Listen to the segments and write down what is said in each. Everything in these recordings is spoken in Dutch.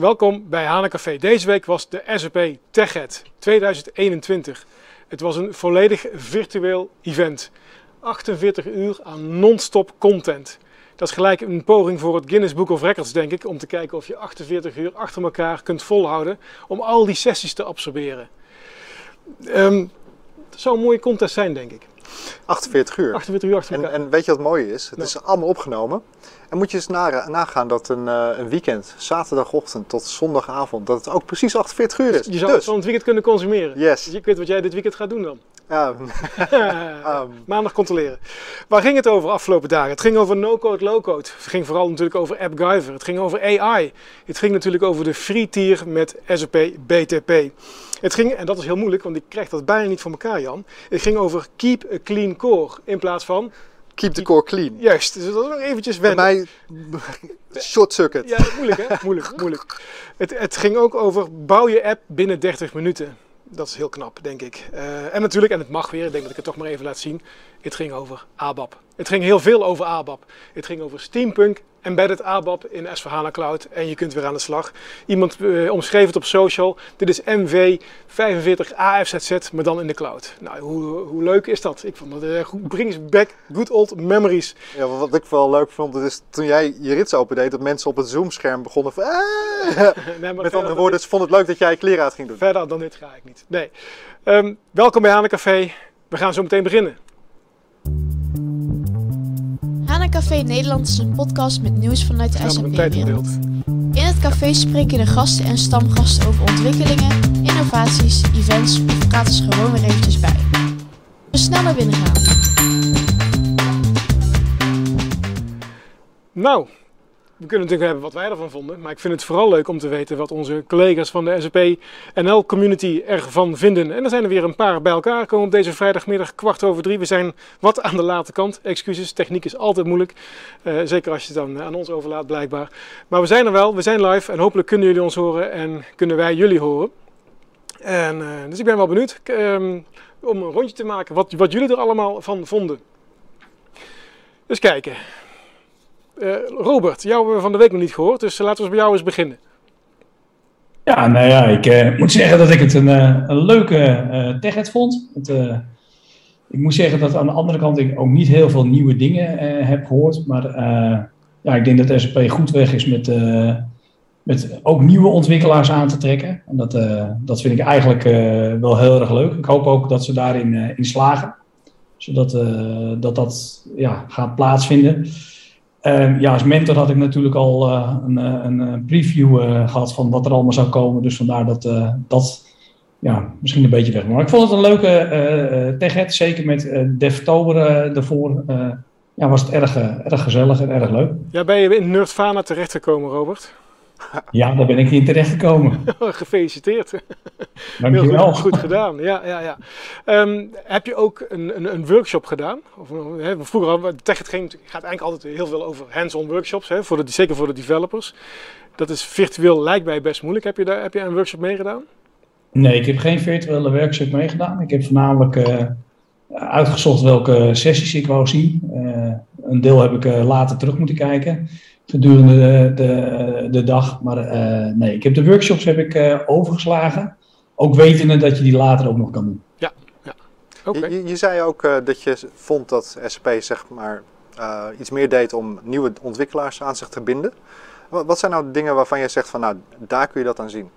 welkom bij Hanencafé. Deze week was de SAP TechEd 2021. Het was een volledig virtueel event. 48 uur aan non-stop content. Dat is gelijk een poging voor het Guinness Book of Records, denk ik, om te kijken of je 48 uur achter elkaar kunt volhouden om al die sessies te absorberen. Um, zou een mooie contest zijn, denk ik. 48 uur. 48 uur achter elkaar. En, en weet je wat mooi is? Het is allemaal opgenomen. En moet je eens nagaan dat een, uh, een, weekend, zaterdagochtend tot zondagavond, dat het ook precies 48 uur is. Je zou dus. het van het weekend kunnen consumeren. Yes. Dus ik weet wat jij dit weekend gaat doen dan. Ja. um. Maandag controleren. Waar ging het over afgelopen dagen? Het ging over no-code, low-code. Het ging vooral natuurlijk over AppGyver. Het ging over AI. Het ging natuurlijk over de free tier met SAP BTP. Het ging, en dat is heel moeilijk, want ik krijg dat bijna niet voor elkaar, Jan. Het ging over keep a clean core in plaats van Keep the core clean. Juist, dus dat is nog eventjes wennen. Bij mij, short circuit. Ja, moeilijk hè? moeilijk, moeilijk. Het, het ging ook over bouw je app binnen 30 minuten. Dat is heel knap, denk ik. Uh, en natuurlijk, en het mag weer, ik denk dat ik het toch maar even laat zien. Het ging over ABAP. Het ging heel veel over ABAP. Het ging over Steampunk, embedded ABAP in s Cloud en je kunt weer aan de slag. Iemand uh, omschreef het op social. Dit is MV45 AFZZ, maar dan in de cloud. Nou, hoe, hoe leuk is dat? Ik vond dat uh, brings back good old memories. Ja, wat ik wel leuk vond, is toen jij je rits opendeed, dat mensen op het Zoom-scherm begonnen van... Ah! nee, Met andere woorden, ze vonden het leuk dat jij je kleren uit ging doen. Verder dan dit ga ik niet. Nee. Um, welkom bij Café. We gaan zo meteen beginnen. Café Nederland is een podcast met nieuws vanuit de SAP-wereld. In het café spreken de gasten en stamgasten over ontwikkelingen, innovaties, events of praten ze gewoon weer eventjes bij. We sneller binnen gaan. Nou, we kunnen natuurlijk hebben wat wij ervan vonden, maar ik vind het vooral leuk om te weten wat onze collega's van de SAP NL community ervan vinden. En er zijn er weer een paar bij elkaar gekomen op deze vrijdagmiddag kwart over drie. We zijn wat aan de late kant, excuses, techniek is altijd moeilijk, uh, zeker als je het dan aan ons overlaat blijkbaar. Maar we zijn er wel, we zijn live en hopelijk kunnen jullie ons horen en kunnen wij jullie horen. En, uh, dus ik ben wel benieuwd um, om een rondje te maken wat, wat jullie er allemaal van vonden. Dus kijken. Uh, Robert, jou hebben we van de week nog niet gehoord, dus laten we bij jou eens beginnen. Ja, nou ja, ik uh, moet zeggen dat ik het een, uh, een leuke uh, techhead vond. Ik moet zeggen dat aan de andere kant ik ook niet heel veel nieuwe dingen heb gehoord. Maar ja, ik denk dat SAP goed weg is met, met ook nieuwe ontwikkelaars aan te trekken. En dat, dat vind ik eigenlijk wel heel erg leuk. Ik hoop ook dat ze daarin in slagen. Zodat dat, dat ja, gaat plaatsvinden. Uh, ja, als mentor had ik natuurlijk al uh, een, eh, een, een, preview uh, gehad van wat er allemaal zou komen. Dus vandaar dat dat ja, misschien een beetje weg. Maar ik vond het een leuke uh, zeker met Devtober ervoor. ja, was het erg, erg gezellig en erg leuk. Ja, ben je in Nerdfana terechtgekomen, Robert? Ja, daar ben ik in terecht gekomen. Gefeliciteerd. Dankjewel. Goed, goed gedaan. Ja, ja, ja. Um, heb je ook een, een, een workshop gedaan? Of, hè, vroeger, Tech het gaat eigenlijk altijd heel veel over hands-on workshops, hè, voor de, zeker voor de developers. Dat is virtueel lijkt mij best moeilijk. Heb je, daar, heb je een workshop meegedaan? Nee, ik heb geen virtuele workshop meegedaan. Ik heb voornamelijk uh, uitgezocht welke sessies ik wou zien. Uh, een deel heb ik uh, later terug moeten kijken gedurende de, de, de dag. Maar uh, nee, ik heb de workshops heb ik uh, overgeslagen. Ook wetende dat je die later ook nog kan doen. Ja, ja. Okay. Je, je, zei ook uh, dat je vond dat SP zeg maar iets meer deed om nieuwe ontwikkelaars aan zich te binden. Wat, wat zijn nou de dingen waarvan je zegt van nou, daar kun je dat aan zien?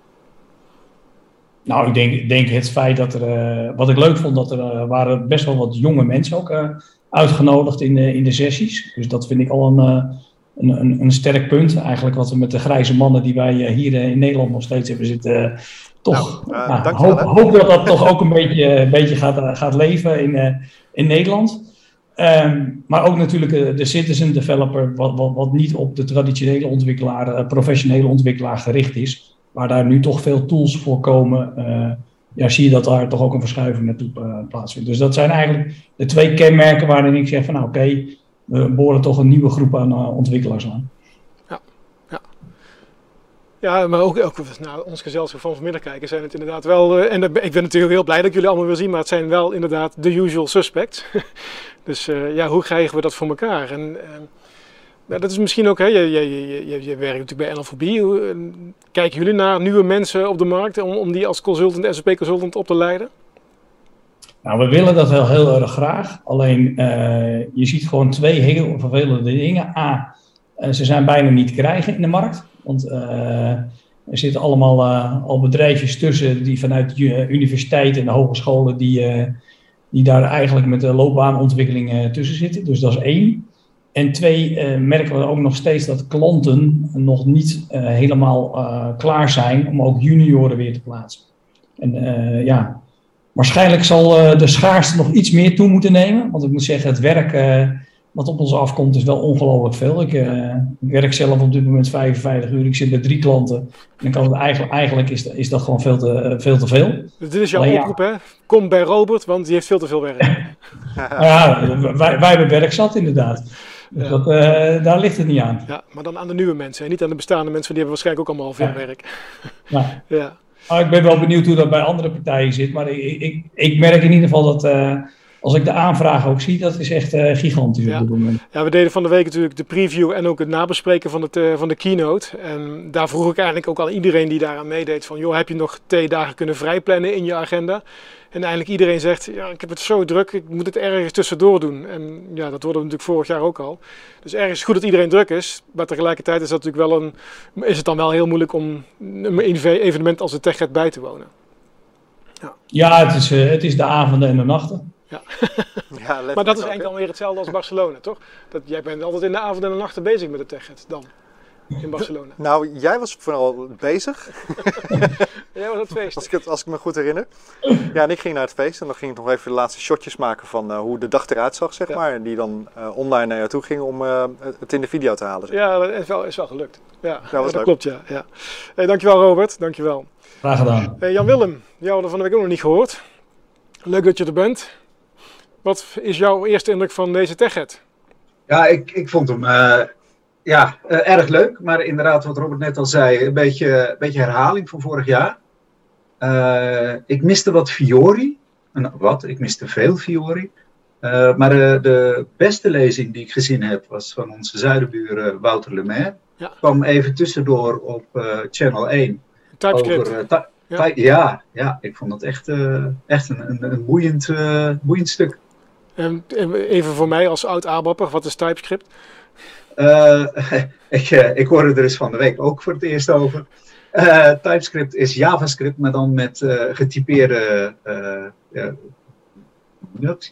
Nou, ik denk, denk het feit dat er, wat ik leuk vond, dat er waren best wel wat jonge mensen ook uitgenodigd in, in de sessies. Dus dat vind ik al een, een, een, een, sterk punt. Eigenlijk wat we met de grijze mannen die wij eh, hier eh, in Nederland nog steeds hebben zitten. Eh, toch nou, nou, hoop, hoop, dat dat toch ook een beetje, een beetje gaat, gaat leven in, in Nederland. Um, maar ook natuurlijk de citizen developer, wat, wat, wat, niet op de traditionele ontwikkelaar, professionele ontwikkelaar gericht is. Waar daar nu toch veel tools voor komen. Uh, ja, zie je dat daar toch ook een verschuiving naartoe plaatsvindt. Dus dat zijn eigenlijk de twee kenmerken waarin ik zeg van nou oké, we boren toch een nieuwe groep aan uh, ontwikkelaars aan. Ja, ja. Ja, maar ook, ook nou, ons gezelschap van vanmiddag kijken zijn het inderdaad wel. Uh, en ik ben natuurlijk heel blij dat jullie allemaal wil zien, maar het zijn wel inderdaad de usual suspects. dus uh, ja, hoe krijgen we dat voor elkaar? En Nou, dat is misschien ook, hè, je, je, je, je werkt natuurlijk bij NLVB. Eh, kijken jullie naar nieuwe mensen op de markt om, om die als consultant, SAP-consultant op te leiden? Nou, we willen dat wel heel erg graag. Alleen uh, je ziet gewoon twee heel vervelende dingen. A, uh, ze zijn bijna niet te krijgen in de markt. Want uh, er zitten allemaal al bedrijfjes tussen die vanuit universiteiten en de hogescholen die, die daar eigenlijk met de loopbaanontwikkeling tussen zitten. Dus dat is één. En twee, merken we ook nog steeds dat klanten nog niet helemaal klaar zijn om ook junioren weer te plaatsen. En ja, Waarschijnlijk zal uh, de schaarste nog iets meer toe moeten nemen. Want ik moet zeggen, het werk uh, wat op ons afkomt is wel ongelooflijk veel. Ik, uh, ik, werk zelf op dit moment 55 uur. Ik zit met drie klanten. En kan het eigenlijk, eigenlijk is, is dat gewoon veel te, veel te veel. Dus dit is jouw Alleen, oproep, hè? Kom bij Robert, want die heeft veel te veel werk. ja, wij, wij hebben werk zat inderdaad. Dus dat, daar ligt het niet aan. Ja, maar dan aan de nieuwe mensen. En niet aan de bestaande mensen, die hebben waarschijnlijk ook allemaal al veel ja. werk. Ja. ja. Nou, ik ben wel benieuwd hoe dat bij andere partijen zit. Maar ik, ik, ik merk in ieder geval dat uh, als ik de aanvraag ook zie, dat is echt uh, gigantisch ja. op dit moment. Ja, we deden van de week natuurlijk de preview en ook het nabespreken van, het, uh, van de keynote. En daar vroeg ik eigenlijk ook al iedereen die daaraan meedeed van... joh, heb je nog twee dagen kunnen vrijplannen in je agenda? En eigenlijk iedereen zegt, ja, ik heb het zo druk, ik moet het ergens tussendoor doen. En ja, dat worden we natuurlijk vorig jaar ook al. Dus ergens goed dat iedereen druk is, maar tegelijkertijd is, dat natuurlijk wel een, is het dan wel heel moeilijk om een evenement als de TechEd bij te wonen. Ja, ja het, is, uh, het is de avonden en de nachten. Ja. ja maar dat is eigenlijk alweer hetzelfde als Barcelona, toch? Dat, jij bent altijd in de avonden en de nachten bezig met de TechEd dan in Barcelona? Nou, jij was vooral bezig. jij was het feest. Als ik, het, als ik me goed herinner. Ja, en ik ging naar het feest en dan ging ik nog even de laatste shotjes maken van uh, hoe de dag eruit zag, zeg ja. maar. En die dan uh, online naar jou toe gingen om uh, het in de video te halen. Zeg. Ja, dat is wel, is wel gelukt. Ja, ja dat leuk. klopt, ja. ja. Hey, dankjewel Robert, dankjewel. Graag gedaan. Hey, Jan-Willem, jou hadden van de week ook nog niet gehoord. Leuk dat je er bent. Wat is jouw eerste indruk van deze TechEd? Ja, ik, ik vond hem ja, uh, erg leuk. Maar inderdaad, wat Robert net al zei, een beetje, een beetje herhaling van vorig jaar. Uh, ik miste wat Fiori. Nou, wat? Ik miste veel Fiori. Maar de, de, beste lezing die ik gezien heb was van onze zuidenbuur Wouter Lemaire. Ja. Kwam even tussendoor op Channel 1. TypeScript. Over, ja. ja. ja, ik vond dat echt, echt een, een, een boeiend, boeiend stuk. Even voor mij als oud ABAPper, wat is TypeScript? Uh, ik, uh, ik hoorde er dus van de week ook voor het eerst over. Uh, TypeScript is JavaScript, maar dan met getypeerde,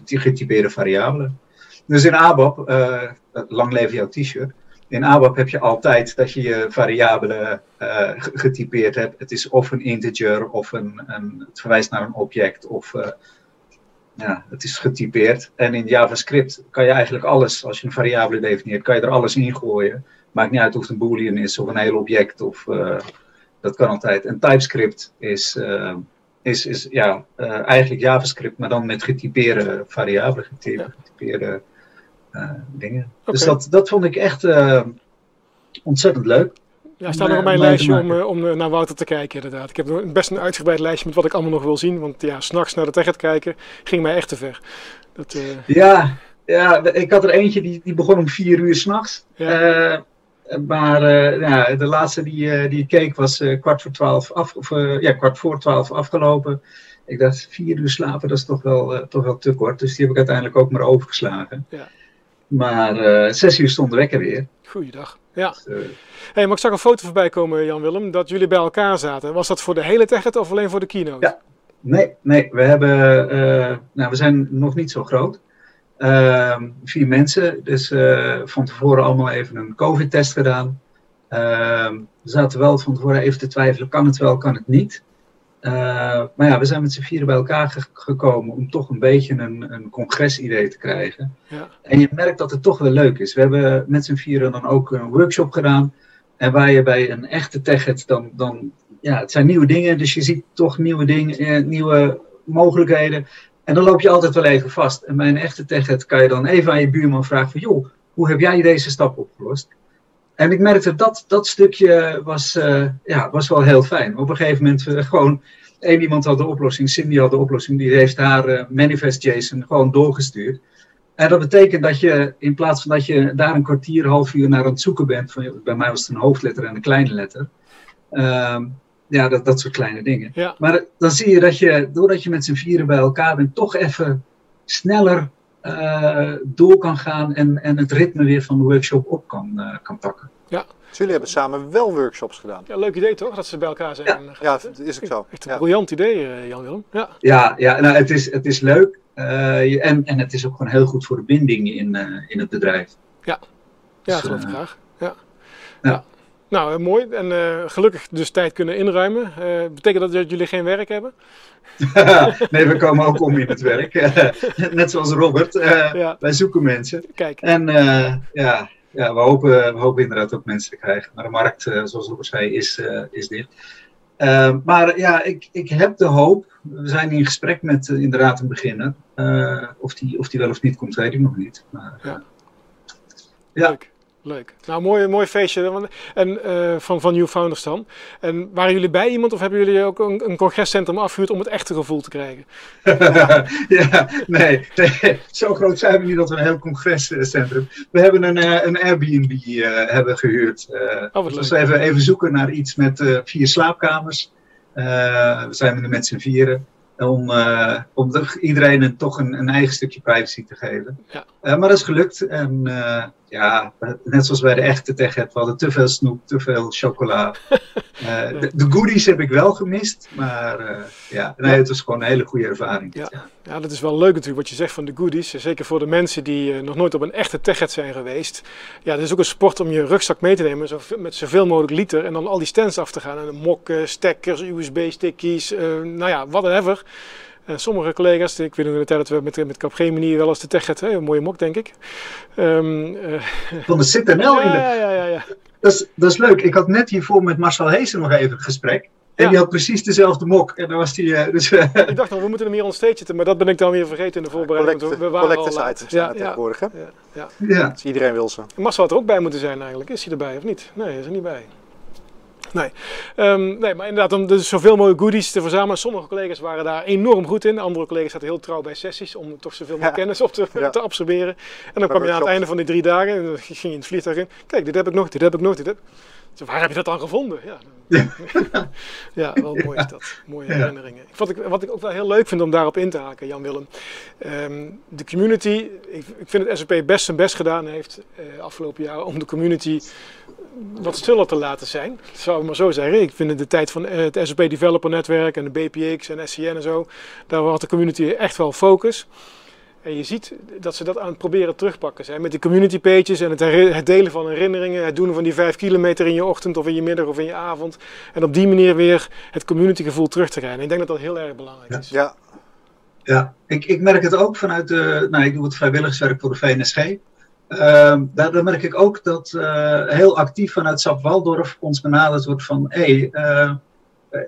getypeerde variabelen. Dus in ABAP, lang leven jouw t-shirt. In ABAP heb je altijd dat je je variabelen getypeerd hebt. Het is of een integer of een, een het verwijst naar een object of ja, het is getypeerd. En in JavaScript kan je eigenlijk alles, als je een variabele definieert, kan je er alles in gooien. Maakt niet uit of het een boolean is of een heel object. Of, uh, dat kan altijd. En TypeScript is, uh, is, is ja, uh, eigenlijk JavaScript, maar dan met getypeerde variabelen, getypeerde dingen. Okay. Dus dat, dat vond ik echt ontzettend leuk. Ja, hij staat nog op mijn lijstje om, om naar Wouter te kijken, inderdaad. Ik heb best een uitgebreid lijstje met wat ik allemaal nog wil zien. Want ja, s'nachts naar de Teget kijken ging mij echt te ver. Dat, uh... ja, ja, ik had er eentje die, die begon om vier uur s'nachts. Ja. Uh, maar uh, ja, de laatste die, die ik keek was kwart voor twaalf af, of, ja, kwart voor twaalf afgelopen. Ik dacht, vier uur slapen, dat is toch wel, toch wel te kort. Dus die heb ik uiteindelijk ook maar overgeslagen. Ja. Maar zes uur stond de wekker weer. Goeiedag. Ja. Dus, hey, maar ik zag een foto voorbij komen, Jan-Willem, dat jullie bij elkaar zaten. Was dat voor de hele TechEd of alleen voor de keynote? Ja, nee, nee. We, hebben, uh, nou, we zijn nog niet zo groot. Uh, vier mensen, dus uh, van tevoren allemaal even een COVID-test gedaan. Ehm, we zaten wel van tevoren even te twijfelen, kan het wel, kan het niet. Uh, maar ja, we zijn met z'n vieren bij elkaar ge gekomen om toch een beetje een, een congresidee te krijgen. Ja. En je merkt dat het toch wel leuk is. We hebben met z'n vieren dan ook een workshop gedaan. En waar je bij een echte tech dan, dan, ja, het zijn nieuwe dingen, dus je ziet toch nieuwe dingen, eh, nieuwe mogelijkheden. En dan loop je altijd wel even vast. En bij een echte tech kan je dan even aan je buurman vragen van, joh, hoe heb jij deze stap opgelost? En ik merkte dat dat stukje was, uh, ja, was wel heel fijn. Op een gegeven moment uh, gewoon, één iemand had de oplossing, Cindy had de oplossing, die heeft haar uh, manifest JSON gewoon doorgestuurd. En dat betekent dat je in plaats van dat je daar een kwartier, half uur naar aan het zoeken bent, van, bij mij was het een hoofdletter en een kleine letter. Ehm, ja, dat, dat soort kleine dingen. Ja. Maar dan zie je dat je, doordat je met z'n vieren bij elkaar bent, toch even sneller uh, door kan gaan en, en het ritme weer van de workshop op kan, uh, kan pakken. Ja. Dus jullie hebben samen wel workshops gedaan. Ja, leuk idee toch, dat ze bij elkaar zijn. Ja, ja dat is ook zo. Echt een ja. briljant idee, uh, Jan-Willem. Ja, ja, ja nou, het, is, het is leuk je, en, en het is ook gewoon heel goed voor de binding in, in het bedrijf. Ja, ja Dus, geloof ik graag. Ja. Ja. Nou, mooi. En uh, gelukkig dus tijd kunnen inruimen. Uh, betekent dat jullie geen werk hebben? nee, we komen ook om in het werk. Net zoals Robert. Uh, ja. Wij zoeken mensen. Kijk. En ja, ja we, hopen, we hopen inderdaad ook mensen te krijgen. Maar de markt, zoals Robert zei, is, is dicht. maar ja, ik, ik heb de hoop. We zijn in gesprek met inderdaad een beginner. of, die, of die wel of niet komt, weet ik nog niet. Maar, ja. ja. Leuk. Leuk. Nou, mooi, mooi feestje en, uh, van, van New Founders dan. En waren jullie bij iemand of hebben jullie ook een, een congrescentrum afgehuurd om het echte gevoel te krijgen? ja, nee, nee, Zo groot zijn we niet dat we een heel congrescentrum. We hebben een, uh, een Airbnb uh, hebben gehuurd. oh, dus we even, even zoeken naar iets met vier slaapkamers. we zijn nu met z'n vieren. Om, uh, om de, iedereen een, toch een, een, eigen stukje privacy te geven. Ja. Uh, maar dat is gelukt. En uh, ja, net zoals bij de echte tech we hadden te veel snoep, te veel chocola. de, de, goodies heb ik wel gemist. Maar ja, nee, het was gewoon een hele goede ervaring. Ja. ja. Ja. dat is wel leuk natuurlijk wat je zegt van de goodies. Zeker voor de mensen die nog nooit op een echte techhead zijn geweest. Ja, het is ook een sport om je rugzak mee te nemen zo, met zoveel mogelijk liter. En dan al die stands af te gaan. En mokken, stekkers, USB-stickies, nou ja, whatever. En sommige collega's, ik weet nog in de tijd dat we met, met Capgemini wel eens de tech hadden, een mooie mok denk ik. Um, uh, Van de CitNL in de... Ja, ja, ja. ja. Dat, is, dat is leuk. Ik had net hiervoor met Marcel Heesen nog even een gesprek. En Ja. die had precies dezelfde mok. En dan was die... uh, dus, Ik dacht nog, we moeten hem hier on stage zetten, maar dat ben ik dan weer vergeten in de voorbereiding. want we- we waren al zijn Ja, tegenwoordig, hè? ja, ja. ja. Dus iedereen wil ze. Marcel had er ook bij moeten zijn eigenlijk. Is hij erbij of niet? Nee, hij is er niet bij. Nee. Ehm, nee, maar inderdaad, om dus zoveel mogelijke goodies te verzamelen. Sommige collega's waren daar enorm goed in. Andere collega's zaten heel trouw bij sessies om toch zoveel mogelijk Ja. kennis op te, Ja. te absorberen. En dan kwam je aan het einde van die drie dagen en dan ging je in het vliegtuig in. Kijk, dit heb ik nog, dit heb ik nog, dit heb Dus waar heb je dat dan gevonden? Ja, ja wel mooi is dat. Mooie herinneringen. Wat ik, wat ik ook wel heel leuk vind om daarop in te haken, Jan-Willem. Ehm, de community, ik, ik vind het SAP best zijn best gedaan heeft eh afgelopen jaar om de community wat stiller te laten zijn. Dat zou ik maar zo zeggen. Ik vind in de tijd van eh, het SAP Developer Netwerk en de BPX en SCN en zo, daar had de community echt wel focus. En je ziet dat ze dat aan het proberen terugpakken zijn. Met de community pages en het, delen van herinneringen. Het doen van die vijf kilometer in je ochtend of in je middag of in je avond. En op die manier weer het community gevoel terug te krijgen. En ik denk dat dat heel erg belangrijk is. Ja, Ja, ik, ik merk het ook vanuit de. Nou, ik doe het vrijwilligerswerk voor de VNSG. Daar, daar merk ik ook dat eh, heel actief vanuit SAP Waldorf ons benaderd wordt van: hé, hey, eh,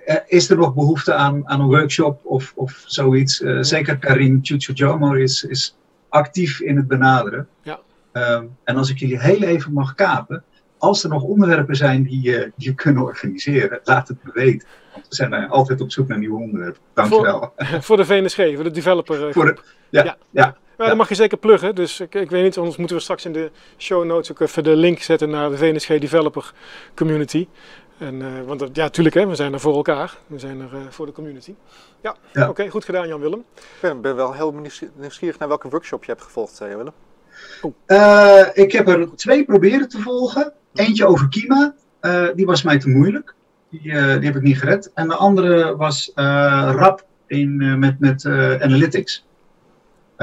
eh, is er nog behoefte aan, aan een workshop of, of zoiets? Zeker Karin Chuchujomo is, is actief in het benaderen. Ja. Ehm, en als ik jullie heel even mag kapen, als er nog onderwerpen zijn die je, kunnen organiseren, laat het me weten. Want we zijn altijd op zoek naar nieuwe onderwerpen. Dankjewel. voor de VNSG, voor de developer. Voor de, ja, Ja. Ja. Dat mag je zeker pluggen. Dus ik, ik weet niet, anders moeten we straks in de show notes ook even de link zetten naar de VNSG Developer Community. En, eh, want ja, natuurlijk, hè, we zijn er voor elkaar. We zijn er eh, voor de community. Ja, Ja. oké, goed gedaan Jan-Willem. ik ben, ben wel heel nieuwsgierig- nieuwsgierig naar welke workshop je hebt gevolgd, eh, Willem. Eh, ik heb er twee proberen te volgen. Eentje over Kima, eh, die was mij te moeilijk. Die, eh, die heb ik niet gered. En de andere was eh RAP in, eh, met, met eh, Analytics.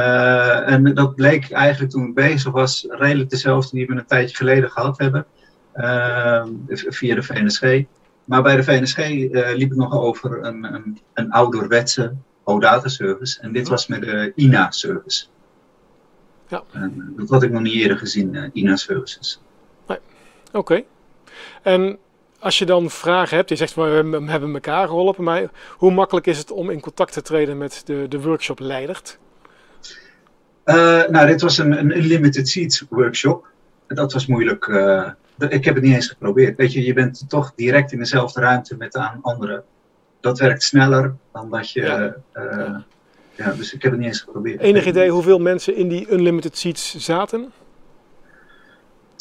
Eh, en dat bleek eigenlijk toen ik bezig was, redelijk dezelfde die we een tijdje geleden gehad hebben. eh, via de VNSG. Maar bij de VNSG eh, liep het nog over een, een, een ouderwetse OData service. En dit was met de INA service. Ja. Dat had ik nog niet eerder gezien, eh, INA services. Oké. En als je dan vragen hebt, je zegt we hebben- hebben elkaar geholpen, maar hoe makkelijk is het om in contact te treden met de, de workshop-leider? Eh, nou, dit was een, een Unlimited Seats workshop. Dat was moeilijk. eh, ik heb het niet eens geprobeerd. Weet je, je bent toch direct in dezelfde ruimte met aan anderen. Dat werkt sneller dan dat je Ja. eh, ja, dus ik heb het niet eens geprobeerd. Enig idee hoeveel mensen in die unlimited seats zaten?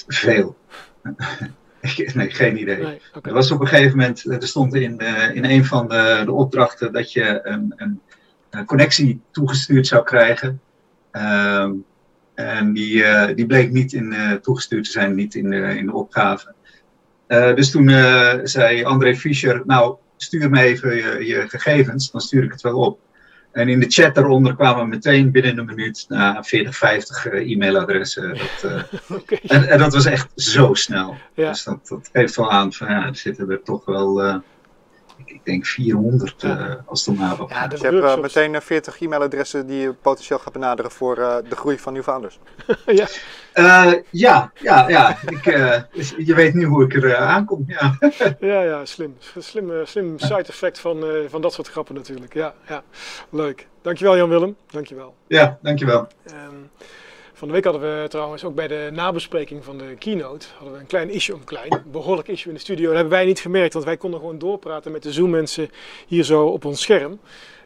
Veel. nee, geen idee. Nee, Er was op een gegeven moment, er stond in, in een van de, de opdrachten dat je een, een, een connectie toegestuurd zou krijgen. Uh, en die, uh, die bleek niet in, uh, toegestuurd te zijn, niet in, in de opgave. dus toen zei André Fischer, nou stuur me even je, je gegevens, dan stuur ik het wel op. En in de chat daaronder kwamen meteen binnen een minuut na 40, 50 e-mailadressen. Dat, en, en, dat was echt zo snel. Dus dat, dat geeft wel aan van ja, er zitten er toch wel, ik denk 400 uh, eh, als het om Ja, dus je hebt meteen 40 e-mailadressen die je potentieel gaat benaderen voor de groei van nieuw founders. ja. ja, ja, ja. Ik, je weet nu hoe ik er aankom. Ja. ja, ja, slim. Slim, slim side effect van, van dat soort grappen natuurlijk. Ja, ja. leuk. Dankjewel Jan-Willem. Dankjewel. Ja, dankjewel. Um, van de week hadden we trouwens ook bij de nabespreking van de keynote hadden we een klein issue, een klein, behoorlijk issue in de studio. Dat hebben wij niet gemerkt, want wij konden gewoon doorpraten met de Zoom mensen hier zo op ons scherm.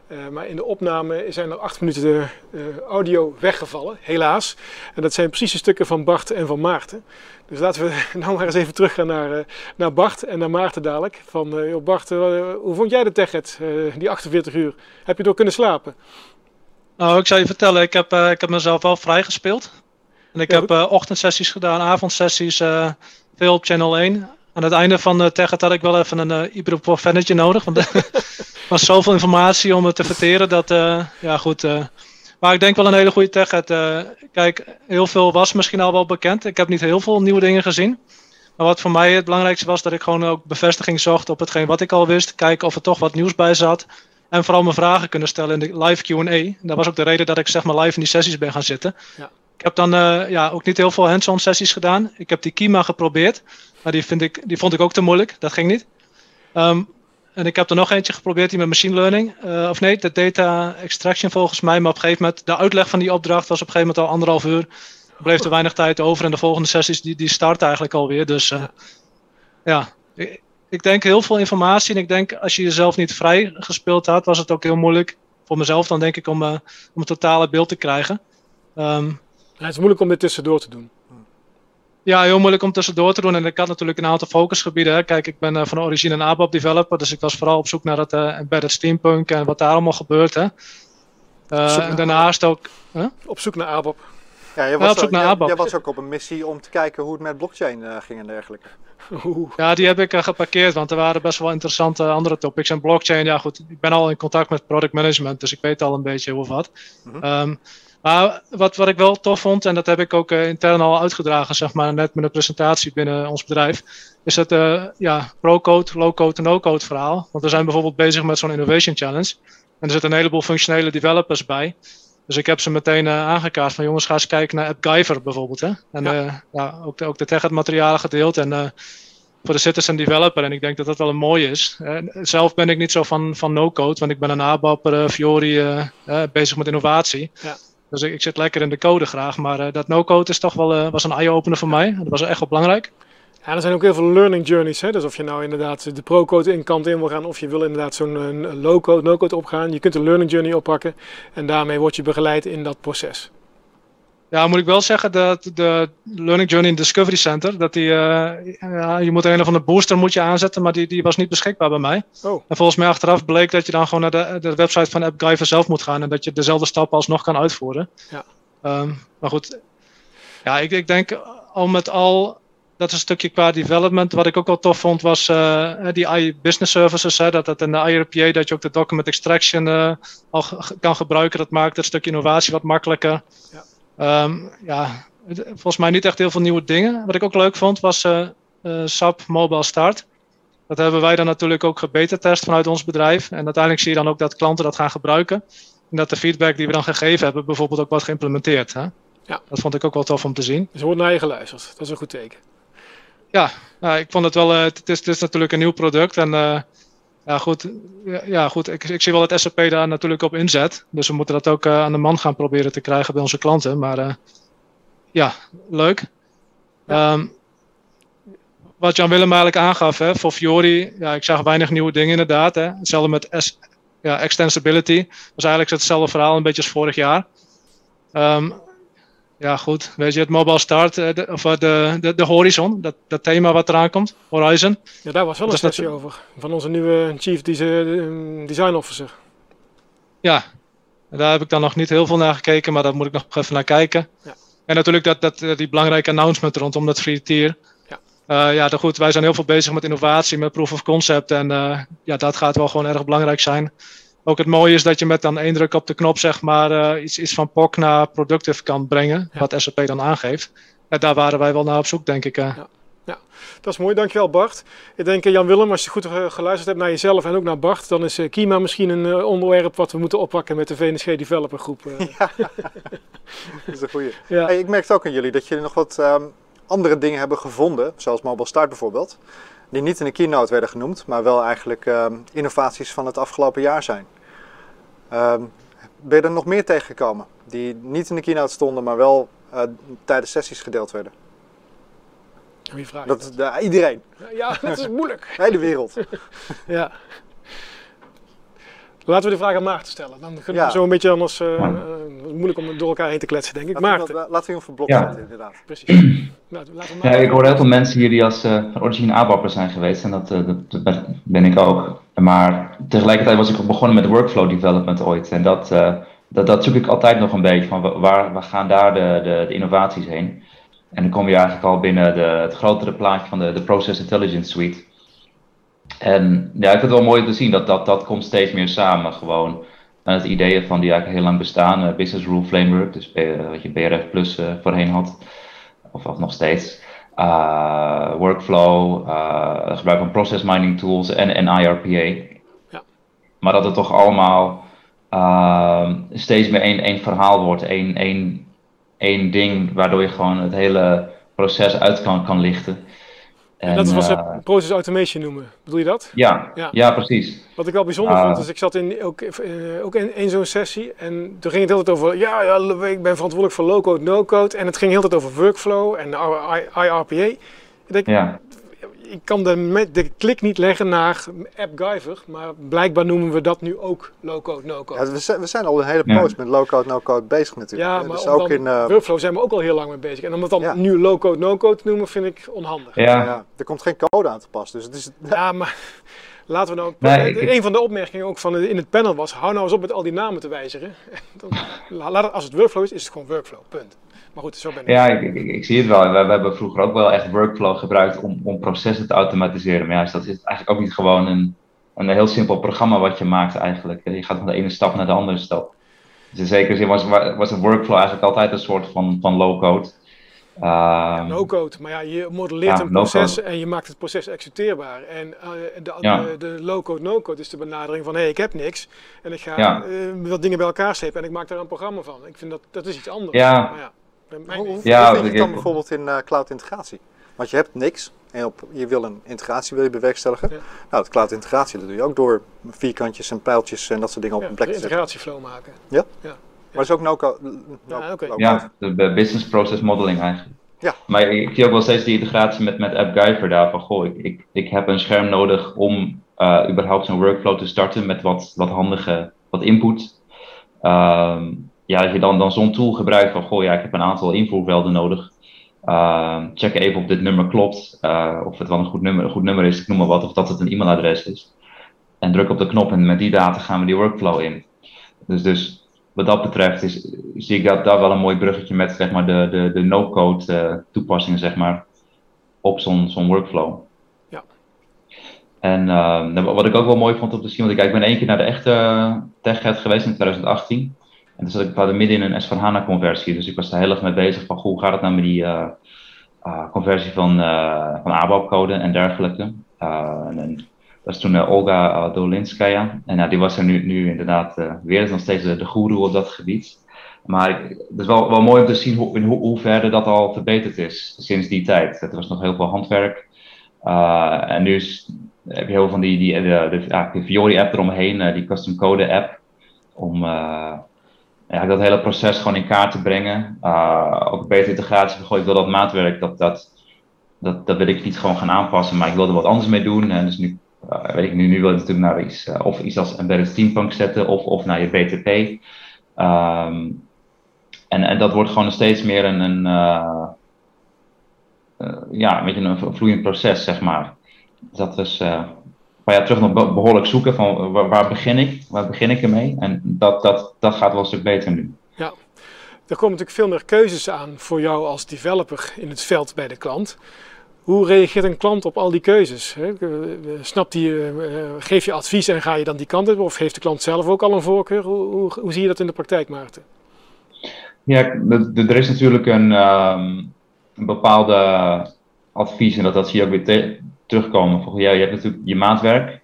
Uh, maar in de opname zijn er acht minuten de uh, audio weggevallen, helaas. En dat zijn precies de stukken van Bart en van Maarten. Dus laten we nou maar eens even teruggaan naar, uh, naar Bart en naar Maarten dadelijk. Van, Bart, hoe vond jij de TechEd, die 48 uur? Heb je door kunnen slapen? Nou, ik zou je vertellen, ik heb, ik heb mezelf wel vrijgespeeld. En ik heb ochtendsessies gedaan, avondsessies, veel op Channel 1 aan het einde van de tech had ik wel even een uh, ibuprofennetje nodig. Want er was zoveel informatie om het te verteren. Dat, uh, ja goed. Uh, maar ik denk wel een hele goede tech. Kijk, heel veel was misschien al wel bekend. Ik heb niet heel veel nieuwe dingen gezien. Maar wat voor mij het belangrijkste was, dat ik gewoon ook bevestiging zocht op hetgeen wat ik al wist. Kijken of er toch wat nieuws bij zat. En vooral mijn vragen kunnen stellen in de live Q&A. Dat was ook de reden dat ik zeg maar live in die sessies ben gaan zitten. Ja. Ik heb dan ja, ook niet heel veel hands-on sessies gedaan. Ik heb die Kima geprobeerd. Maar die, vind ik, die vond ik ook te moeilijk. Dat ging niet. Ehm, en ik heb er nog eentje geprobeerd die met machine learning. Uh, of nee, de data extraction volgens mij. Maar op een gegeven moment, de uitleg van die opdracht was op een gegeven moment al anderhalf uur. Er bleef er weinig tijd over. En de volgende sessies die, die starten eigenlijk alweer. Dus uh, ja, ik, ik, denk heel veel informatie. En ik denk als je jezelf niet vrij gespeeld had, was het ook heel moeilijk. Voor mezelf dan denk ik om, uh, om het totale beeld te krijgen. Um, ja, het is moeilijk om dit tussendoor te doen. Ja, heel moeilijk om tussendoor te doen. En ik had natuurlijk een aantal focusgebieden. Hè. Kijk, ik ben uh, van origine een ABAP developer. Dus ik was vooral op zoek naar het uh, embedded steampunk en wat daar allemaal gebeurt. Hè. Uh, en daarnaast ook... Op zoek naar ABAP. Ja, je was, op zoek naar ABAP. Jij was ook op een missie om te kijken hoe het met blockchain ging en dergelijke. Ja, die heb ik geparkeerd, want er waren best wel interessante andere topics. En blockchain, ja goed, ik ben al in contact met product management, dus ik weet al een beetje hoe wat. Mm -hmm. Maar wat, wat ik wel tof vond, en dat heb ik ook uh, intern al uitgedragen, zeg maar, net met een presentatie binnen ons bedrijf, is het uh, ja, pro-code, low-code en no-code verhaal. Want we zijn bijvoorbeeld bezig met zo'n Innovation Challenge. En er zitten een heleboel functionele developers bij. Dus ik heb ze meteen uh, aangekaart van jongens, ga eens kijken naar AppGyver bijvoorbeeld. Hè? En ja. ja ook, de, ook de tech materialen gedeeld en voor de citizen developer. En ik denk dat dat wel een mooie is. zelf ben ik niet zo van, van no-code, want ik ben een ABAP, Fiori, bezig met innovatie. Ja. Dus ik, zit lekker in de code graag. Maar dat no-code is toch wel was een eye-opener voor mij. Dat was echt wel belangrijk. Ja, er zijn ook heel veel learning journeys. Hè? Dus of je nou inderdaad de pro-code in kant in wil gaan, of je wil inderdaad zo'n low-code, no-code opgaan. Je kunt een learning journey oppakken en daarmee word je begeleid in dat proces. Ja, moet ik wel zeggen dat de Learning Journey Discovery Center, dat die, uh, ja, je moet een of andere booster moet je aanzetten, maar die, die was niet beschikbaar bij mij. Oh. En volgens mij achteraf bleek dat je dan gewoon naar de, de website van AppGyver zelf moet gaan en dat je dezelfde stappen alsnog kan uitvoeren. Ja. Um, maar goed, ja, ik, ik denk al met al, dat is een stukje qua development. Wat ik ook wel tof vond was uh, die AI business services, hè, dat dat in de IRPA, dat je ook de document extraction uh, al kan gebruiken. Dat maakt het stukje innovatie wat makkelijker. Ja. Um, ja, volgens mij niet echt heel veel nieuwe dingen. Wat ik ook leuk vond was uh, SAP Mobile Start. Dat hebben wij dan natuurlijk ook gebeta-test vanuit ons bedrijf. En uiteindelijk zie je dan ook dat klanten dat gaan gebruiken. En dat de feedback die we dan gegeven hebben, bijvoorbeeld ook wordt geïmplementeerd. Hè? Ja. Dat vond ik ook wel tof om te zien. Dus er wordt naar je geluisterd. Dat is een goed teken. Ja, nou, ik vond het wel. Uh, het, is, het is natuurlijk een nieuw product. En uh, ja, goed. Ja, goed. Ik, ik zie wel dat SAP daar natuurlijk op inzet. Dus we moeten dat ook uh, aan de man gaan proberen te krijgen bij onze klanten. Maar ja, leuk. Ja. Um, wat Jan Willem eigenlijk aangaf, hè, voor Fiori, ja, ik zag weinig nieuwe dingen inderdaad. Hè. Hetzelfde met S ja, extensibility. Dat was eigenlijk hetzelfde verhaal, een beetje als vorig jaar. Um, ja, goed. Weet je, het Mobile Start, uh, de, of de, de, de Horizon, dat, dat thema wat eraan komt, Horizon. Ja, daar was wel een sessie over, van onze nieuwe Chief Design Officer. Ja, daar heb ik dan nog niet heel veel naar gekeken, maar daar moet ik nog even naar kijken. Ja. En natuurlijk dat, dat, die belangrijke announcement rondom dat free tier. Ja. Uh, ja, goed, wij zijn heel veel bezig met innovatie, met proof of concept. En uh, ja, dat gaat wel gewoon erg belangrijk zijn. Ook het mooie is dat je met dan één druk op de knop zeg maar uh, iets, iets van POC naar productive kan brengen. Wat SAP dan aangeeft. En daar waren wij wel naar op zoek, denk ik. Ja. ja. dat is mooi. Dankjewel Bart. Ik denk Jan-Willem, als je goed geluisterd hebt naar jezelf en ook naar Bart, dan is Kima misschien een onderwerp wat we moeten oppakken met de VNSG Developer Groep. Ja, dat is een goeie. Ja. Hey, ik merkte ook aan jullie dat jullie nog wat um, andere dingen hebben gevonden, zoals Mobile Start bijvoorbeeld, die niet in de keynote werden genoemd, maar wel eigenlijk um, innovaties van het afgelopen jaar zijn. Um, ben je er nog meer tegengekomen die niet in de keynote stonden, maar wel uh, tijdens sessies gedeeld werden? Wie vraagt dat? dat? Uh, iedereen. Ja, dat is moeilijk. De hele wereld. ja. Laten we de vraag aan Maarten stellen. Dan kunnen ja. we zo een beetje anders. Uh, uh, moeilijk om door elkaar heen te kletsen, denk ik. Laten Maarten. We, laten we hem voor blok zetten, inderdaad. Precies. nou, ja, ik hoor heel veel mensen hier die als uh, van origine ABAP'er zijn geweest. En dat, dat, dat, ben ik ook. Maar tegelijkertijd was ik begonnen met workflow development ooit. En dat, dat, dat zoek ik altijd nog een beetje. Van waar, waar gaan daar de, de, innovaties heen? En dan kom je eigenlijk al binnen de, het grotere plaatje van de, de Process Intelligence Suite. En ja, ik vind het wel mooi te zien dat dat, dat komt steeds meer samen. Gewoon en het ideeën van die eigenlijk heel lang bestaan. Uh, Business Rule Framework, dus uh, wat je BRF Plus voorheen had. Of, of nog steeds. Workflow, gebruik van process mining tools en, en IRPA. Ja. Maar dat het toch allemaal ehm, steeds meer één, één verhaal wordt. Één, één, één ding waardoor je gewoon het hele proces uit kan, kan lichten. En, dat is wat ze uh, process automation noemen. Bedoel je dat? Ja, ja. ja precies. Wat ik wel bijzonder vond, is ik zat in, ook, uh, ook in, in zo'n sessie en toen ging het heel tijd over, ja, ja, ik ben verantwoordelijk voor low-code, no-code. En het ging heel tijd over workflow en IRPA. Ik denk, ja ik kan de, de klik niet leggen naar AppGyver, maar blijkbaar noemen we dat nu ook low-code, no-code. Ja, we, zijn, we zijn al een hele post ja. met low-code, no-code bezig natuurlijk. Ja, maar dus ook in uh... Workflow zijn we ook al heel lang mee bezig. En om het dan ja. nu low-code, no-code te noemen, vind ik onhandig. Ja. ja. Er komt geen code aan te pas, dus het is... Ja, maar laten we nou... Nee, een van de opmerkingen ook van in het panel was, hou nou eens op met al die namen te wijzigen. Laat als het workflow is, is het gewoon workflow, punt. Maar goed, zo ben ik. Ja, ik, ik, ik zie het wel. We, we, hebben vroeger ook wel echt workflow gebruikt om, om processen te automatiseren. Maar ja, dat is eigenlijk ook niet gewoon een, een heel simpel programma wat je maakt eigenlijk. Je gaat van de ene stap naar de andere stap. Dus in zekere zin was, was een workflow eigenlijk altijd een soort van, van low-code. Uh, ja, no-code, maar ja, je modelleert ja, een proces en je maakt het proces executeerbaar. En uh, de, ja. de, de low-code, no-code is de benadering van hé, hey, ik heb niks en ik ga uh, wat dingen bij elkaar slepen en ik maak daar een programma van. Ik vind dat, dat is iets anders. Ja. Hoe, hoe ja, vind je het dan bijvoorbeeld in uh, cloud integratie? Want je hebt niks en op, je wil een integratie wil je bewerkstelligen. Ja. Nou, het cloud integratie dat doe je ook door vierkantjes en pijltjes en dat soort dingen op een plek te zetten. integratieflow maken. Ja? ja. Maar dat is ook no-code. No, ja, okay. ja, de business process modeling eigenlijk. Ja. Maar ik zie ook wel steeds die integratie met, met AppGyver daar van, goh, ik, ik, ik heb een scherm nodig om uh, überhaupt zo'n workflow te starten met wat, wat handige, wat input. Um, ja, dat je dan, dan zo'n tool gebruikt van, goh, ja, ik heb een aantal invoervelden nodig. Uh, check even of dit nummer klopt, uh, of het wel een goed nummer, een goed nummer is, ik noem maar wat, of dat het een e-mailadres is. En druk op de knop en met die data gaan we die workflow in. Dus, dus wat dat betreft is, zie ik dat daar wel een mooi bruggetje met zeg maar, de, de, de no-code uh, toepassingen zeg maar, op zo'n zo'n workflow. Ja. En uh, wat ik ook wel mooi vond om te zien, want ik, ik ben één keer naar de echte TechEd geweest in 2018. En toen zat ik hadden midden in een S4HANA conversie. Dus ik was daar heel erg mee bezig van, hoe gaat het nou met die uh, uh, conversie van, uh, van ABAP code en dergelijke. en, dat is toen Olga Dolinskaya. En die was er nu, nu inderdaad weer, is nog steeds de, de goeroe op dat gebied. Maar het is wel, wel mooi om te zien hoe, in ho hoeverre dat al verbeterd is sinds die tijd. Er was nog heel veel handwerk. en nu is, heb je heel veel van die, die de, de, de, de Fiori app eromheen, die custom code app. Om ja, dat hele proces gewoon in kaart te brengen. Uh, ook een betere integratie. Goh, ik wil dat maatwerk, dat, dat, dat, dat wil ik niet gewoon gaan aanpassen, maar ik wil er wat anders mee doen. En dus nu weet ik nu, nu wil je natuurlijk naar iets, of iets als embedded steampunk zetten of, of naar je BTP. Ehm, en, en dat wordt gewoon steeds meer een, een ja, een beetje een vloeiend proces, zeg maar. Dat is paar jaar terug nog behoorlijk zoeken van waar, begin ik, waar begin ik ermee. En dat, dat, dat gaat wel een stuk beter nu. Ja, er komen natuurlijk veel meer keuzes aan voor jou als developer in het veld bij de klant. Hoe reageert een klant op al die keuzes? Snapt die, eh, geef je advies en ga je dan die kant op? Of heeft de klant zelf ook al een voorkeur? Hoe, hoe, hoe zie je dat in de praktijk, Maarten? Ja, er is natuurlijk een, um, een bepaalde advies en dat, dat zie je ook weer terugkomen. Van, ja, je hebt natuurlijk je maatwerk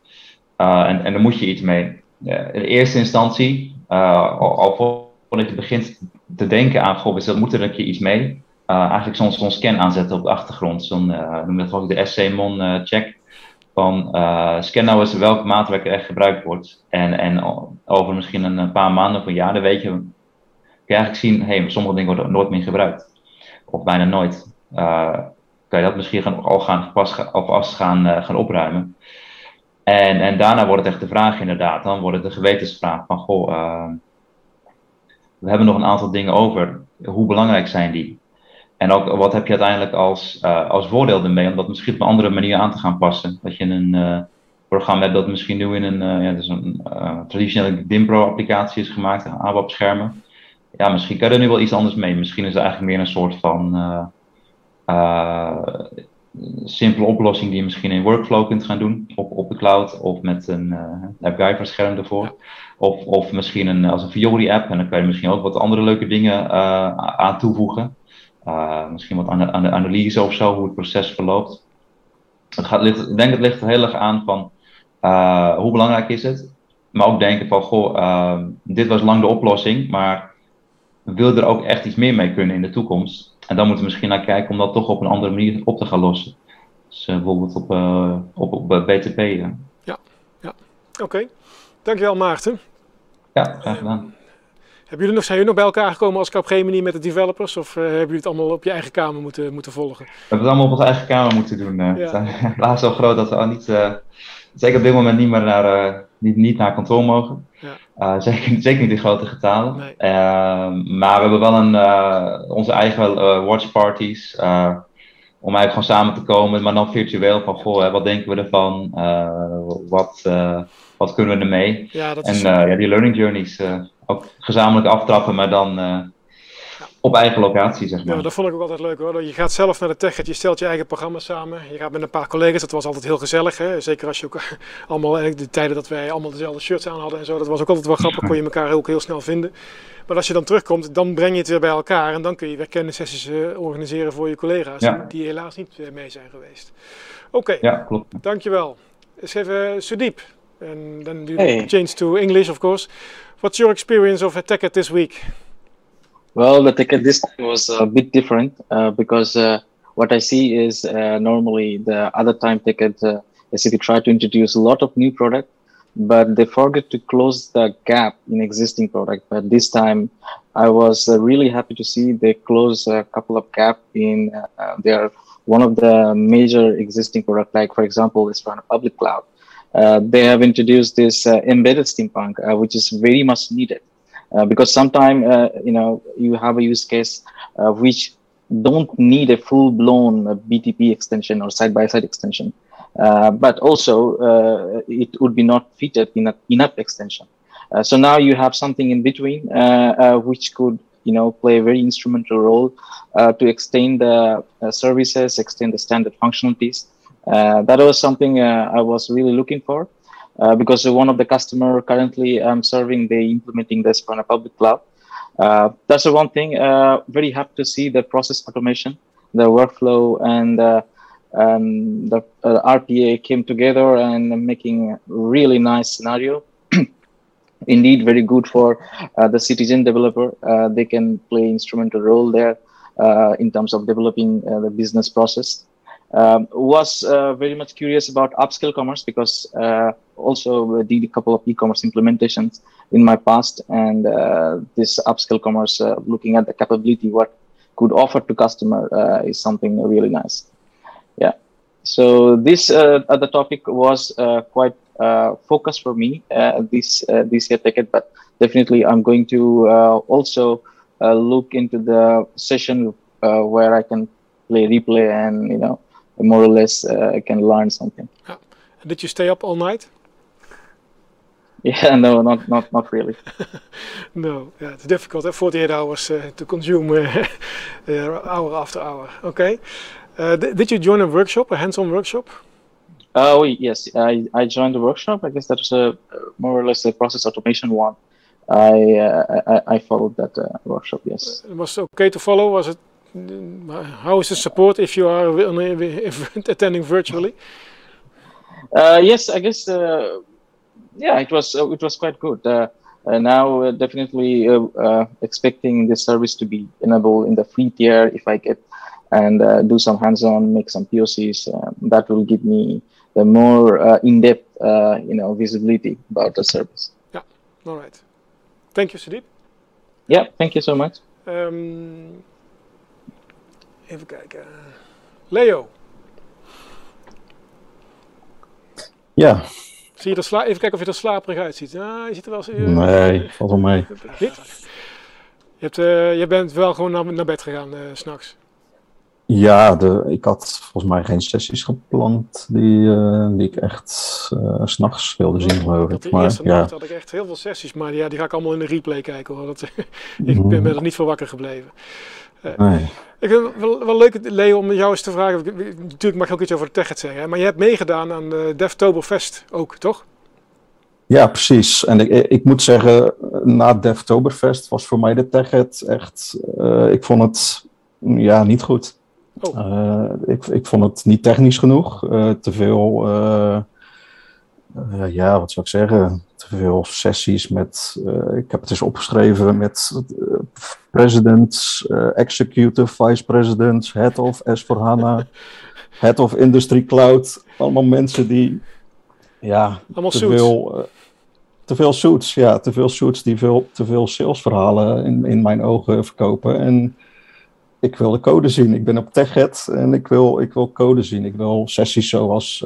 uh, en, en daar moet je iets mee. in eerste instantie, uh, al, al voordat je begint te denken aan, goh, we moeten er een keer iets mee. Eigenlijk zo'n zo'n scan aanzetten op de achtergrond. Zo'n, noem dat ook de SC-MON check. Van scan nou eens welk maatwerk er echt gebruikt wordt. En, en over misschien een paar maanden of een jaar, dan weet je, kun je eigenlijk zien, hey, sommige dingen worden nooit meer gebruikt. Of bijna nooit kan je dat misschien gaan, al gaan, pas, alvast gaan, uh, gaan opruimen. En, en daarna wordt het echt de vraag inderdaad, dan wordt het de gewetensvraag van, goh, uh, we hebben nog een aantal dingen over. Hoe belangrijk zijn die? En ook wat heb je uiteindelijk als, uh, als voordeel ermee om dat misschien op een andere manier aan te gaan passen? Dat je een programma hebt dat misschien nu in een, ja, dus een traditionele Dimpro applicatie is gemaakt, ABAP schermen. Ja, misschien kan je er nu wel iets anders mee. Misschien is het eigenlijk meer een soort van simpele oplossing die je misschien in workflow kunt gaan doen op, op de cloud of met een uh, AppGyver scherm ervoor. Of, of misschien een, als een Fiori app en dan kan je misschien ook wat andere leuke dingen uh, aan toevoegen. misschien wat aan de, analyse of zo, hoe het proces verloopt. Het gaat, ik denk het ligt er heel erg aan van hoe belangrijk is het. Maar ook denken van, goh, dit was lang de oplossing, maar wil er ook echt iets meer mee kunnen in de toekomst? En dan moeten we misschien naar kijken om dat toch op een andere manier op te gaan lossen. Dus uh, bijvoorbeeld op, uh, op, op uh, BTP. Ja, ja. oké. Okay. Dankjewel Maarten. Ja, graag gedaan. Hebben jullie nog, zijn jullie nog bij elkaar gekomen als Capgemini met de developers? Of hebben jullie het allemaal op je eigen kamer moeten, moeten volgen? We hebben het allemaal op onze eigen kamer moeten doen. Ja. Het is helaas zo groot dat we al niet, zeker op dit moment niet meer naar, niet, niet naar kantoor mogen. Ja. Uh, zeker, zeker niet in grote getalen. Nee. Uh, maar we hebben wel een, uh, onze eigen uh, watchparties. om eigenlijk gewoon samen te komen, maar dan virtueel. Van goh, wat denken we ervan? wat, wat kunnen we ermee? Ja, en ja, die learning journeys ook gezamenlijk aftrappen, maar dan op eigen locatie, zeg maar. Ja, dat vond ik ook altijd leuk hoor. Je gaat zelf naar de tech, je stelt je eigen programma samen. Je gaat met een paar collega's, dat was altijd heel gezellig. Hè? Zeker als je ook allemaal, de tijden dat wij allemaal dezelfde shirts aan hadden en zo. Dat was ook altijd wel grappig, kon je elkaar ook heel snel vinden. Maar als je dan terugkomt, dan breng je het weer bij elkaar. En dan kun je weer kennissessies uh, organiseren voor je collega's. Die helaas niet uh, mee zijn geweest. Oké, okay. ja, klopt. dankjewel. Eens even uh, Sudeep. You hey. change to English, of course. What's your experience of Attack this week? Well, the ticket this time was a bit different uh, because uh, what I see is uh, normally the other time ticket, uh, SAP try to introduce a lot of new product, but they forget to close the gap in existing product. But this time, I was uh, really happy to see they close a couple of gap in uh, their one of the major existing product, like for example, is from public cloud. Uh, they have introduced this embedded steampunk, which is very much needed uh, because sometimes uh, you know you have a use case uh, which don't need a full blown BTP extension or side by side extension, but also it would be not fitted in a enough extension. so now you have something in between which could you know play a very instrumental role uh, to extend the uh, services extend the standard functionalities. Uh, that was something i was really looking for uh, because one of the customer currently I'm serving, they implementing this on a public cloud. Uh, that's the one thing. Uh, very happy to see the process automation, the workflow, and uh, um, the uh, RPA came together and making really nice scenario. Indeed, very good for uh, the citizen developer. they can play instrumental role there in terms of developing the business process. Um, was uh, very much curious about upscale commerce because uh, also did a couple of e-commerce implementations in my past and uh, this upscale commerce uh, looking at the capability what could offer to customer uh, is something really nice. Yeah. So this uh, the topic was quite focused for me this this year ticket, but definitely I'm going to also look into the session where I can play replay and you know more or less I can learn something. Yeah. Did you stay up all night? Yeah, no, not not not really. no, yeah, it's difficult. Eh? 48 hours uh, to consume uh, hour after hour. Okay. Uh, did you join a workshop, a hands-on workshop? Oh yes, I, I joined the workshop. I guess that was a more or less a process automation one. I I, I followed that workshop. Yes. It was okay to follow. Was it? How is the support if you are if attending virtually? Uh, yes, I guess uh, yeah, it was uh, it was quite good. Uh, uh, now, uh, definitely expecting the service to be enabled in the free tier if I get and do some hands-on, make some POCs. that will give me the more in-depth, you know, visibility about the service. Yeah. All right. Thank you, Sudeep. Yeah, thank you so much. Um, even kijken. Leo. Ja, Zie je er sla Even kijken of je er slaperig uitziet. Ah, je ziet er wel... Uh, nee, valt wel mee. Niet? Je, hebt, uh, je bent wel gewoon naar, naar bed gegaan uh, s'nachts. Ja, de, ik had volgens mij geen sessies gepland die, uh, die ik echt uh, s'nachts wilde zien, geloof ik. Maar, eerste ja. nacht had ik echt heel veel sessies, maar ja, die ga ik allemaal in de replay kijken hoor. Dat, ik ben er niet voor wakker gebleven. Nee. Ik vind het wel, wel leuk, Leo, om jou eens te vragen. Natuurlijk mag je ook iets over de Techet zeggen, maar je hebt meegedaan aan de Devtoberfest ook, toch? Ja, precies. En ik, ik moet zeggen, na Devtoberfest was voor mij de Techet echt... Uh, ik vond het ja, niet goed. Oh. Uh, ik, ik vond het niet technisch genoeg. Uh, te veel... ja, wat zou ik zeggen? Te veel sessies met... ik heb het eens opgeschreven met presidents, uh, executive vice presidents, head of S4HANA, head of industry cloud. Allemaal mensen die, ja, allemaal te suits. veel, te veel suits, ja, te veel suits die veel, te veel salesverhalen in, in mijn ogen verkopen. En ik wil de code zien. Ik ben op TechEd en ik wil, ik wil code zien. Ik wil sessies zoals,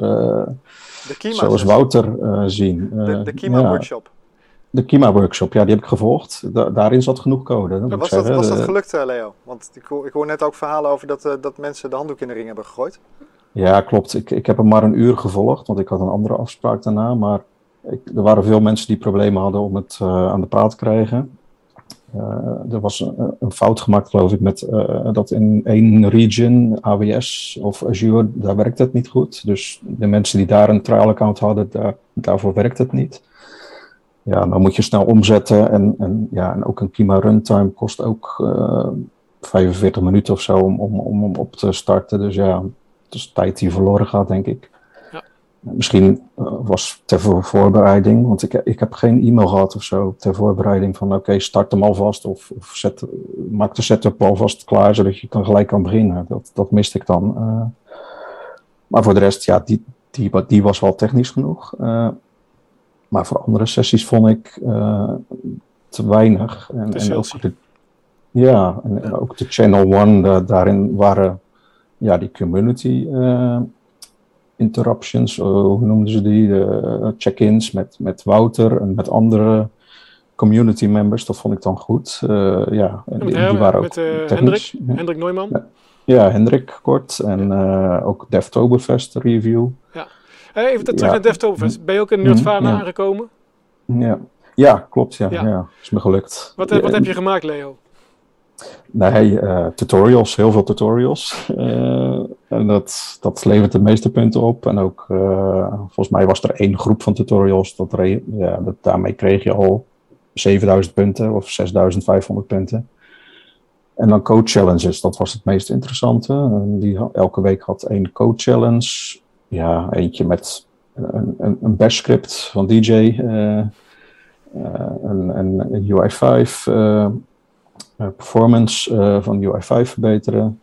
zoals Wouter zien. de, de Kima ja. workshop. De Kima workshop, ja, die heb ik gevolgd. Da daarin zat genoeg code. Dat was, dat, was dat gelukt, Leo? Want ik hoor, ik hoor net ook verhalen over dat, dat mensen de handdoek in de ring hebben gegooid. Ja, klopt. Ik, ik heb hem maar een uur gevolgd, want ik had een andere afspraak daarna. Maar ik, er waren veel mensen die problemen hadden om het uh, aan de praat te krijgen. Uh, er was een, een, fout gemaakt, geloof ik, met dat in één region, AWS of Azure, daar werkt het niet goed. Dus de mensen die daar een trial account hadden, daar, daarvoor werkt het niet ja, dan moet je snel omzetten. En, en, ja, en ook een Kima runtime kost ook uh, 45 minuten of zo om, om, om, om op te starten. Dus ja, het is tijd die verloren gaat, denk ik. Misschien uh, was ter voorbereiding, want ik, ik heb geen e-mail gehad of zo ter voorbereiding van oké, okay, start hem alvast of, of zet, maak de setup alvast klaar zodat je kan gelijk kan beginnen. Dat, dat miste ik dan. Uh, maar voor de rest, ja, die, die, die was wel technisch genoeg. Uh, maar voor andere sessies vond ik uh, te weinig. En, en ook de, ja, en, en, ook de Channel One, da, daarin waren ja, die community interruptions, uh, hoe noemden ze die? De check-ins met, met Wouter en met andere community members, dat vond ik dan goed. ja, en die, die, waren ook met Hendrik, ja. Hendrik Neumann. Ja, ja, Hendrik kort en ook Devtoberfest review. Ja. Even terug ja. naar Devtoberfest. Ben je ook in Nerdvana ja. aangekomen? Ja. ja, klopt. Ja. Ja. is me gelukt. Wat, wat heb je gemaakt, Leo? Nee, uh, tutorials, heel veel tutorials. Uh, en dat, dat levert de meeste punten op. En ook, uh, volgens mij was er één groep van tutorials. Dat, ja, dat, daarmee kreeg je al 7000 punten of 6500 punten. En dan code challenges, dat was het meest interessante. Die, elke week had één code challenge ja, eentje met een, een, bash script van DJ, uh, uh, een, een UI5 uh, performance van UI5 verbeteren.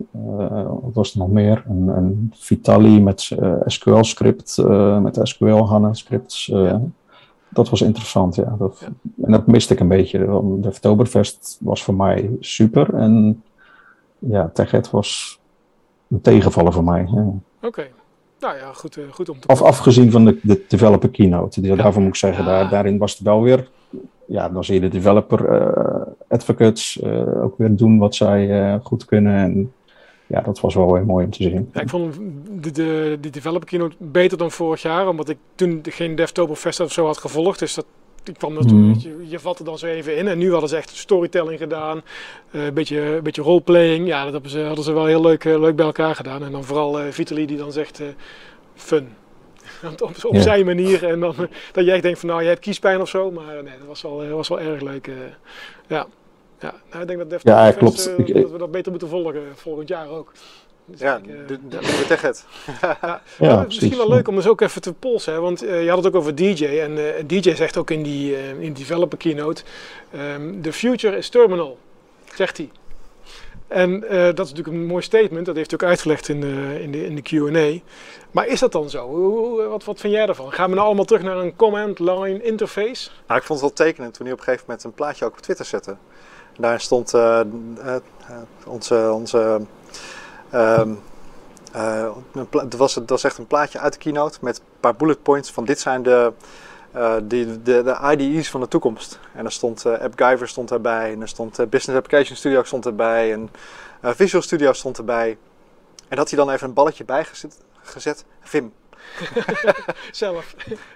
wat was er nog meer? Een, een Vitali met SQL script, met SQL HANA scripts. Ja. Dat was interessant, ja. Dat, ja. En dat miste ik een beetje. De Oktoberfest was voor mij super. En ja, TechEd was een tegenvaller voor mij. Ja. Oké. Okay. Nou ja, goed, goed om te Of afgezien van de, de developer keynote. Die, Daarvoor moet ik zeggen, daar, daarin was het wel weer... Ja, dan zie je de developer advocates ook weer doen wat zij goed kunnen. En ja, dat was wel weer mooi om te zien. Ja, ik vond de, de, de developer keynote beter dan vorig jaar, omdat ik toen geen DevTober Fest of zo had gevolgd. Dus dat, ik kwam toen, mm. je, je valt er dan zo even in. En nu hadden ze echt storytelling gedaan, uh, een beetje, een beetje roleplaying. Ja, dat hadden ze, hadden ze wel heel leuk, uh, leuk bij elkaar gedaan. En dan vooral uh, Vitaly die dan zegt fun. op, op zijn manier. En dan dat jij denkt van nou, je hebt kiespijn of zo. Maar nee, dat was wel, was wel erg leuk. ja. Ja, nou, ik denk dat Deftones ja, klopt. Uh, dat we dat beter moeten volgen volgend jaar ook. Dus ja, ik, uh, de, de, de tech ja, ja misschien wel leuk om eens ook even te polsen. Hè? Want uh, je had het ook over DJ. En uh, DJ zegt ook in die in developer keynote: um, The future is terminal, zegt hij. En dat is natuurlijk een mooi statement. Dat heeft hij ook uitgelegd in de, in de, in de QA. Maar is dat dan zo? Wat, wat vind jij ervan? Gaan we nou allemaal terug naar een command line interface? Nou, ik vond het wel tekenend toen hij op een gegeven moment een plaatje ook op Twitter zette. Daar stond uh, onze. onze uh, het, was, het was echt een plaatje uit de keynote met een paar bullet points van dit zijn de, uh, de, de, de IDE's van de toekomst. En er stond uh, AppGyver stond erbij, en er stond Business Application Studio stond erbij, en Visual Studio stond erbij. En had hij dan even een balletje bijgezet, gezet, Vim. Zelf.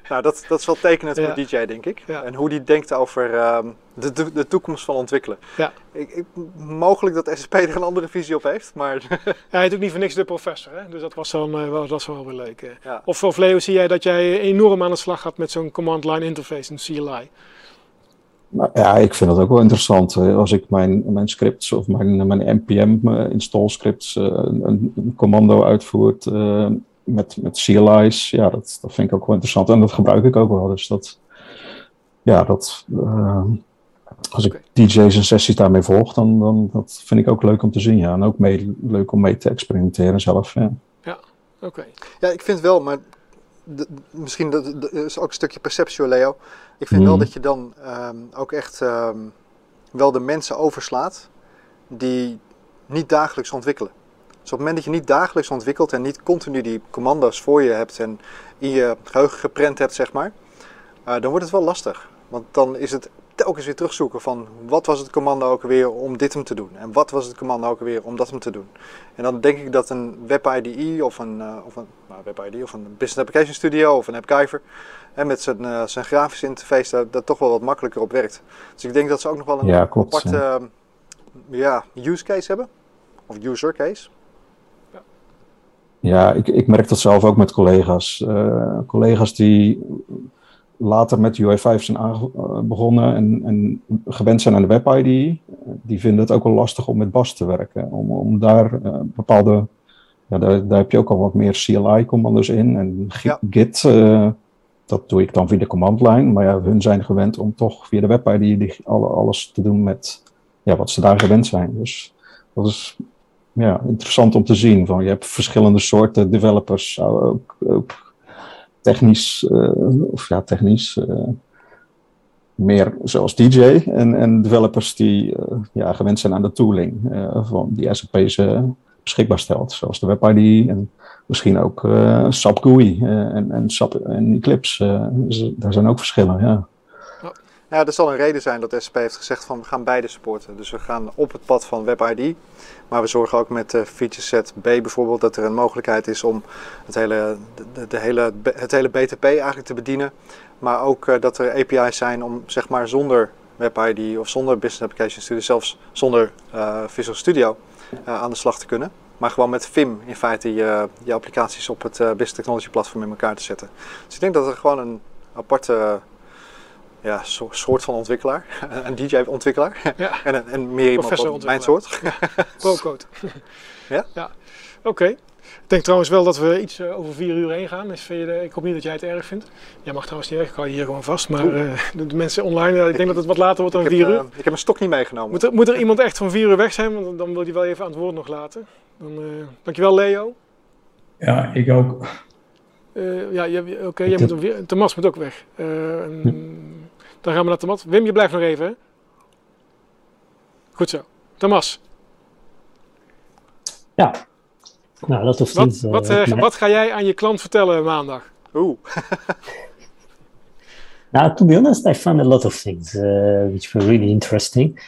nou, dat, dat is wel tekenend voor DJ, denk ik. En hoe die denkt over um, de, de, de, toekomst van ontwikkelen. Ja. Ik, ik, mogelijk dat SSP er een andere visie op heeft, maar... hij heet ook niet voor niks de professor, hè? dus dat was, dan, uh, wel, dat wel weer leuk. Ja. Of, of Leo, zie jij dat jij enorm aan de slag gaat met zo'n command line interface, een CLI? Nou, ja, ik vind dat ook wel interessant. Als ik mijn, mijn scripts of mijn, mijn npm install scripts uh, een, een, commando uitvoert, uh, met, met CLI's, ja, dat, dat vind ik ook wel interessant. En dat gebruik ik ook wel. Dus dat, ja, dat, uh, als ik DJ's en sessies daarmee volg, dan, dan dat vind ik ook leuk om te zien. Ja. En ook mee, leuk om mee te experimenteren zelf. Ja, ja oké. Ja, ik vind wel, maar de, misschien dat, is ook een stukje perceptie, Leo. Ik vind wel mhm. dat je dan um, ook echt um, wel de mensen overslaat die niet dagelijks ontwikkelen. Dus op het moment dat je niet dagelijks ontwikkelt en niet continu die commando's voor je hebt en in je geheugen geprent hebt, zeg maar, uh, dan wordt het wel lastig. Want dan is het telkens weer terugzoeken van wat was het commando ook weer om dit hem te doen. En wat was het commando ook weer om dat hem te doen. En dan denk ik dat een Web IDE of een, uh, of een nou, Web IDE of een Business Application Studio of een AppGyver en met zijn, uh, zijn grafische interface daar, daar, toch wel wat makkelijker op werkt. Dus ik denk dat ze ook nog wel een ja, klopt, aparte ja. use case hebben. Of user case. Ja, ik, ik merk dat zelf ook met collega's. Uh, collega's die later met UI5 zijn uh, begonnen en, en, gewend zijn aan de web-ID, die vinden het ook wel lastig om met BAS te werken. Om, om daar uh, bepaalde, ja, daar, daar heb je ook al wat meer CLI-commando's in. En Git, dat doe ik dan via de command-line. Maar ja, hun zijn gewend om toch via de web-ID alles te doen met ja, wat ze daar gewend zijn. Dus dat is ja, interessant om te zien. Van, je hebt verschillende soorten developers, ook, technisch, uh, of ja, technisch, uh, meer zoals DJ en, en developers die uh, ja, gewend zijn aan de tooling van die SAP's beschikbaar stelt, zoals de WebID en misschien ook SAP GUI en, en SAP en Eclipse. Daar zijn ook verschillen, ja. Ja, er zal een reden zijn dat SAP heeft gezegd van we gaan beide supporten. Dus we gaan op het pad van WebID maar we zorgen ook met uh, feature set B bijvoorbeeld dat er een mogelijkheid is om het hele, de, hele, het hele BTP eigenlijk te bedienen. Maar ook uh, dat er API's zijn om zeg maar zonder WebID of zonder Business Application Studio, zelfs zonder uh, Visual Studio aan de slag te kunnen. Maar gewoon met Vim in feite je, je applicaties op het Business Technology platform in elkaar te zetten. Dus ik denk dat er gewoon een aparte ja, soort van ontwikkelaar. Een DJ-ontwikkelaar. Ja. en, een, en meer iemand van mijn soort. Pro-code. ja? Ja. Oké. Ik denk trouwens wel dat we iets uh, over vier uur heen gaan. Dus je, ik hoop niet dat jij het erg vindt. Jij mag trouwens niet weg, ik hou je hier gewoon vast. Maar uh, de, mensen online, uh, ik denk dat het wat later wordt dan ik vier heb, uur. ik heb een stok niet meegenomen. Moet er, moet er, iemand echt van vier uur weg zijn? Want dan wil hij wel even aan het woord nog laten. Dan, dankjewel Leo. Ja, ik ook. ja, oké, okay, jij moet weer. Thomas moet ook weg. Hm. Dan gaan we naar Thomas. Wim, je blijft nog even. Hè? Goed zo. Thomas. Ja. Nou, a lot of things. Wat, wat, wat ga jij aan je klant vertellen maandag? Oeh. now, to be honest, I found a lot of things which were really interesting.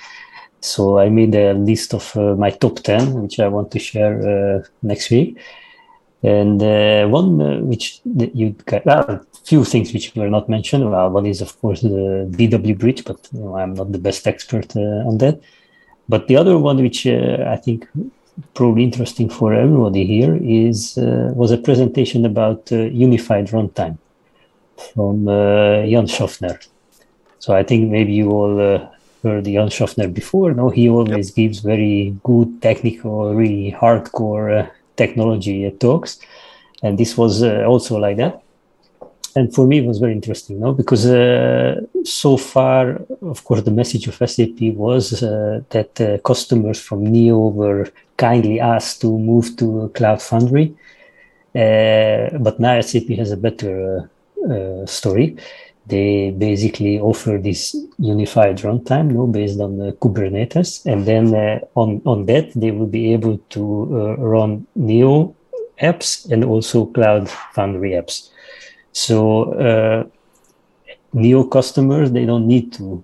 So I made a list of uh, my top 10, which I want to share uh, next week. And uh, one uh, which you got, well, a few things which were not mentioned. Well, one is, of course, the DW bridge, but you know, I'm not the best expert uh, on that. But the other one, which uh, I think probably interesting for everybody here, is was a presentation about unified runtime from Jan Schaffner. So I think maybe you all heard Jan Schaffner before. No, he always yep. gives very good technical, really hardcore uh, technology talks, and this was uh, also like that. And for me, it was very interesting, no, because uh, so far, of course, the message of SAP was uh, that customers from Neo were kindly asked to move to Cloud Foundry, but now SAP has a better story they basically offer this unified runtime no, based on uh, Kubernetes. And then uh, on, on that, they will be able to uh, run Neo apps and also Cloud Foundry apps. So uh, Neo customers, they don't need to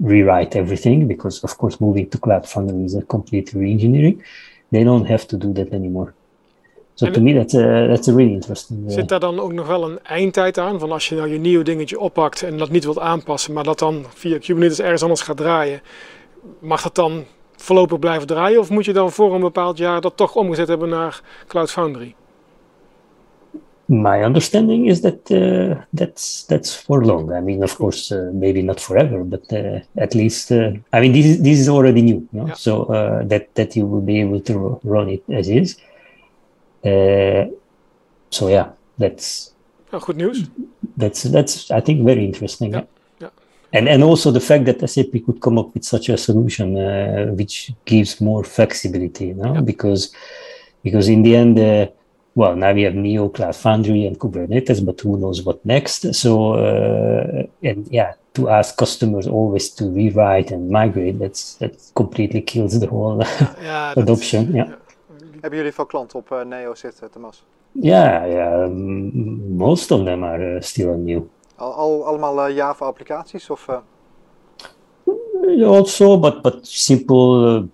rewrite everything because, of course, moving to Cloud Foundry is a complete re-engineering. They don't have to do that anymore. So to me, that's that's a really interesting. Uh, Zit daar dan ook nog wel een eindtijd aan? Van als je nou je nieuwe dingetje oppakt en dat niet wilt aanpassen, maar dat dan via Kubernetes ergens anders gaat draaien, mag dat dan voorlopig blijven draaien? Of moet je dan voor een bepaald jaar dat toch omgezet hebben naar Cloud Foundry? My understanding is that uh, that's that's for long. I mean, of course, uh, maybe not forever, but uh, at least uh, I mean, this is, this is already new, no? yeah. so that that you will be able to run it as is. Uh, so yeah, that's oh, good news. That's that's I think very interesting. Yeah. yeah. And and also the fact that SAP could come up with such a solution uh, which gives more flexibility, you know? yeah. because because in the end, uh, well, now we have Neo, Cloud Foundry, and Kubernetes, but who knows what next? So uh, and yeah, to ask customers always to rewrite and migrate, that's that completely kills the whole yeah, adoption. yeah. Hebben jullie veel klanten op uh, Neo zitten, Thomas? Ja, ja most of them are uh, still new. Al, al, allemaal uh, Java applicaties of? Also, but but simple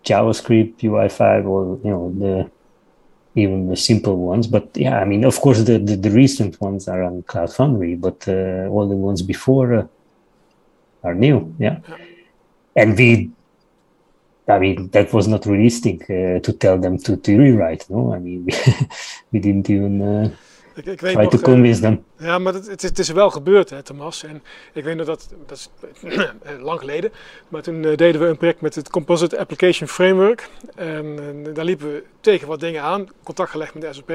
JavaScript, UI5, or you know the even the simple ones. But yeah, I mean, of course, the the, the recent ones are on Cloud Foundry, but all the ones before are new. Yeah, and we I mean, that was not realistic uh, to tell them to, to rewrite. No, I mean, we didn't even uh, ik, ik weet try nog, to convince uh, them. Ja, maar het, het, is, het, is, wel gebeurd, hè, Thomas. En ik weet nog dat, dat is lang geleden, maar toen uh, deden we een project met het Composite Application Framework. En, en, daar liepen we tegen wat dingen aan, contact gelegd met de SAP.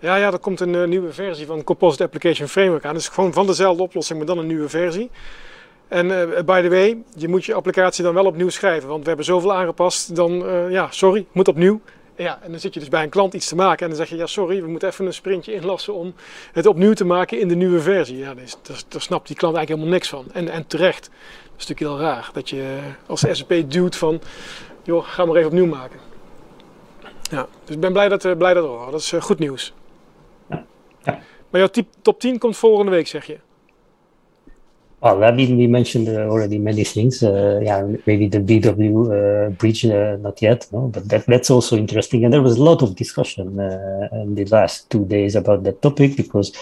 Ja, ja, er komt een nieuwe versie van Composite Application Framework aan. Dus gewoon van dezelfde oplossing, maar dan een nieuwe versie. En uh, by the way, je moet je applicatie dan wel opnieuw schrijven, want we hebben zoveel aangepast, dan uh, ja, sorry, moet opnieuw. Ja, en dan zit je dus bij een klant iets te maken en dan zeg je, ja sorry, we moeten even een sprintje inlassen om het opnieuw te maken in de nieuwe versie. Ja, daar, snapt die klant eigenlijk helemaal niks van. En, en terecht. Dat is natuurlijk heel raar, dat je als SAP duwt van, joh, ga maar even opnieuw maken. Ja, dus ik ben blij dat, uh, blij dat we horen. Dat is goed nieuws. Maar jouw top 10 komt volgende week, zeg je? Well, I mean, we mentioned uh, already many things. Uh, yeah, maybe the BW uh, bridge, uh, not yet, no, but that, that's also interesting. And there was a lot of discussion uh, in the last two days about that topic because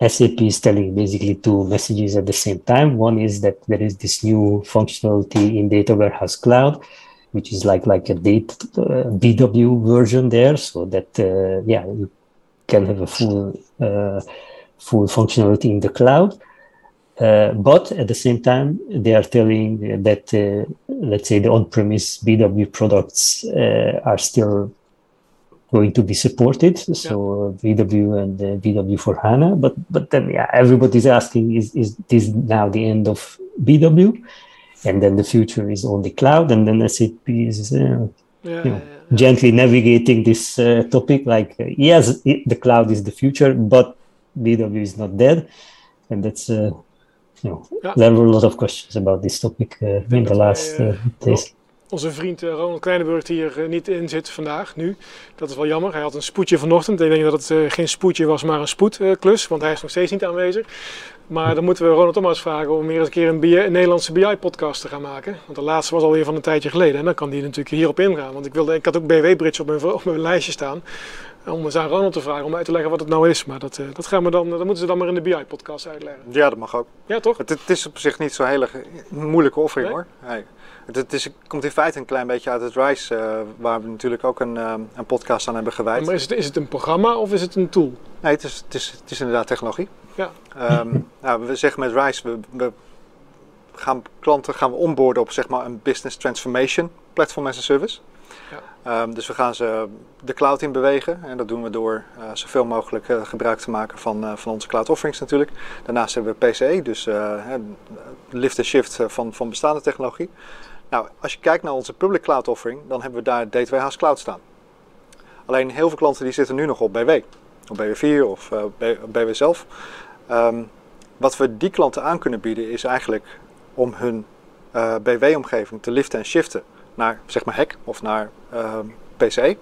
SAP is telling basically two messages at the same time. One is that there is this new functionality in Data Warehouse Cloud, which is like like a data uh, BW version there, so that yeah, you can have a full full functionality in the cloud. Uh, but at the same time, they are telling that, uh, let's say, the on-premise BW products uh, are still going to be supported. So yeah. BW and BW for HANA. But but then, yeah, everybody's asking: Is is this now the end of BW? And then the future is only cloud, and then SAP is. Uh, yeah, you know, gently navigating this uh, topic like yes it, the cloud is the future but bw is not dead and that's know, ja. there were a lot of questions about this topic uh, in the last uh, days. onze vriend Ronald Kleineburg die er niet in zit vandaag, nu. Dat is wel jammer. Hij had een spoedje vanochtend. Ik denk dat het geen spoedje was, maar een spoedklus, want hij is nog steeds niet aanwezig. Maar dan moeten we Ronald Thomas vragen om weer eens een keer een, een Nederlandse BI-podcast te gaan maken. Want de laatste was alweer van een tijdje geleden. En dan kan die natuurlijk hierop ingaan. Want ik, wilde, ik had ook BW-bridge op mijn, op mijn lijstje staan. Om eens aan Ronald te vragen om uit te leggen wat het nou is. Maar dat, dat, gaan we dan, dat moeten ze dan maar in de BI-podcast uitleggen. Ja, dat mag ook. Ja, toch? Het, het is op zich niet zo'n hele moeilijke offering hoor. Nee. Het, is, komt in feite een klein beetje uit het RISE, uh, waar we natuurlijk ook een, een podcast aan hebben gewijd. Maar is het, is het een programma of is het een tool? Nee, het is, het is, het is inderdaad technologie. Ja. Um, nou, we zeggen met RISE, we, we, gaan klanten gaan we onboarden op zeg maar, een business transformation platform as a service. Ja. Um, dus we gaan ze de cloud in bewegen en dat doen we door uh, zoveel mogelijk uh, gebruik te maken van, uh, van onze cloud offerings natuurlijk. Daarnaast hebben we PCE, dus lift en shift van, van bestaande technologie. Nou, als je kijkt naar onze public cloud offering, dan hebben we daar D2 Haas Cloud staan. Alleen heel veel klanten die zitten nu nog op BW, op BW4 of uh, BW zelf. Um, wat we die klanten aan kunnen bieden is eigenlijk om hun BW-omgeving te liften en shiften naar zeg maar HEC of naar uh, PCE.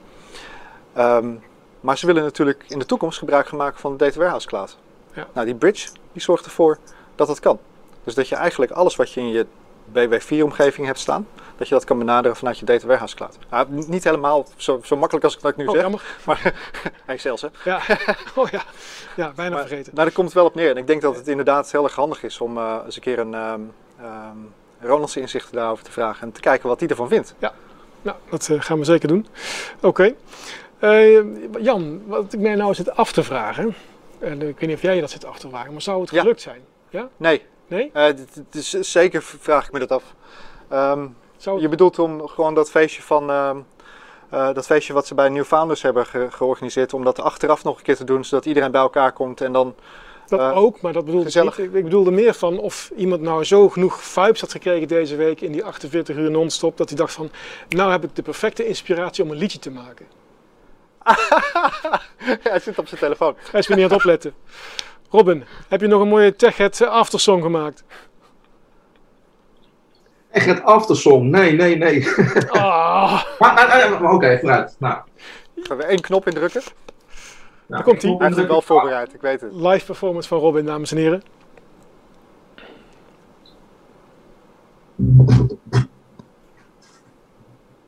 Um, maar ze willen natuurlijk in de toekomst gebruik gaan maken van de Data Warehouse Cloud. Ja. Nou, die bridge die zorgt ervoor dat dat kan. Dus dat je eigenlijk alles wat je in je BW4-omgeving hebt staan, dat je dat kan benaderen vanuit je Data Warehouse Cloud. Nou, niet helemaal zo, zo makkelijk als ik dat nu oh, zeg, jammer. maar hij zelfs hè. Ja, oh ja, ja bijna maar, vergeten. Nou, daar komt het wel op neer. En ik denk dat het inderdaad heel erg handig is om uh, eens een keer een um, um, Ronald's inzichten daarover te vragen en te kijken wat hij ervan vindt. Ja, nou, dat uh, gaan we zeker doen. Oké. Okay. Uh, Jan, wat ik mij nou zit af te vragen, en ik weet niet of jij je dat zit af te vragen, maar zou het gelukt ja. zijn? Ja? Nee. Nee? Uh, is, zeker vraag ik me dat af. Um, je bedoelt om gewoon dat feestje van uh, dat feestje wat ze bij New Founders hebben ge georganiseerd, om dat achteraf nog een keer te doen, zodat iedereen bij elkaar komt en dan. Dat ook, maar dat bedoelde ik niet. Ik, ik bedoelde meer van of iemand nou zo genoeg vibes had gekregen deze week in die 48 uur non-stop, dat hij dacht van, nou heb ik de perfecte inspiratie om een liedje te maken. hij zit op zijn telefoon. Hij is weer niet aan het opletten. Robin, heb je nog een mooie TechHead aftersong gemaakt? TechHead aftersong? Nee, nee, nee. Ah. maar, Oké, okay, vooruit. Nou. Gaan we één knop indrukken? Daar komt hij. Hij heeft het wel voorbereid, ik weet het. Live performance van Robin, dames en heren.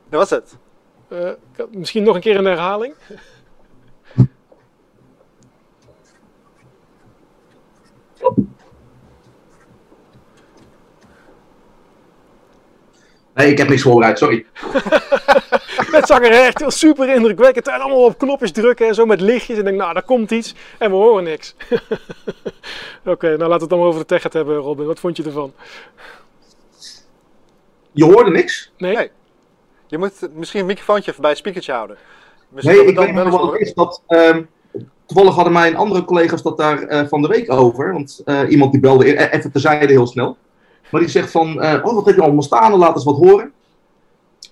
Dat was het. Uh, misschien nog een keer een herhaling. Nee, ik heb niks voorbereid, sorry. het zag er echt super indrukwekkend uit. Allemaal op knopjes drukken en zo met lichtjes. En ik denk, nou, daar komt iets. En we horen niks. Oké, okay, nou laten we het dan over de tech hebben, Robin. Wat vond je ervan? Je hoorde niks? Nee. nee. Je moet misschien een microfoontje even bij het speakertje houden. Misschien nee, ik weet nog wel is dat... Um, toevallig hadden mijn andere collega's dat daar uh, van de week over. Want uh, iemand die belde e-, even terzijde heel snel. Maar die zegt van, uh, oh wat heb je allemaal staan, laat eens wat horen.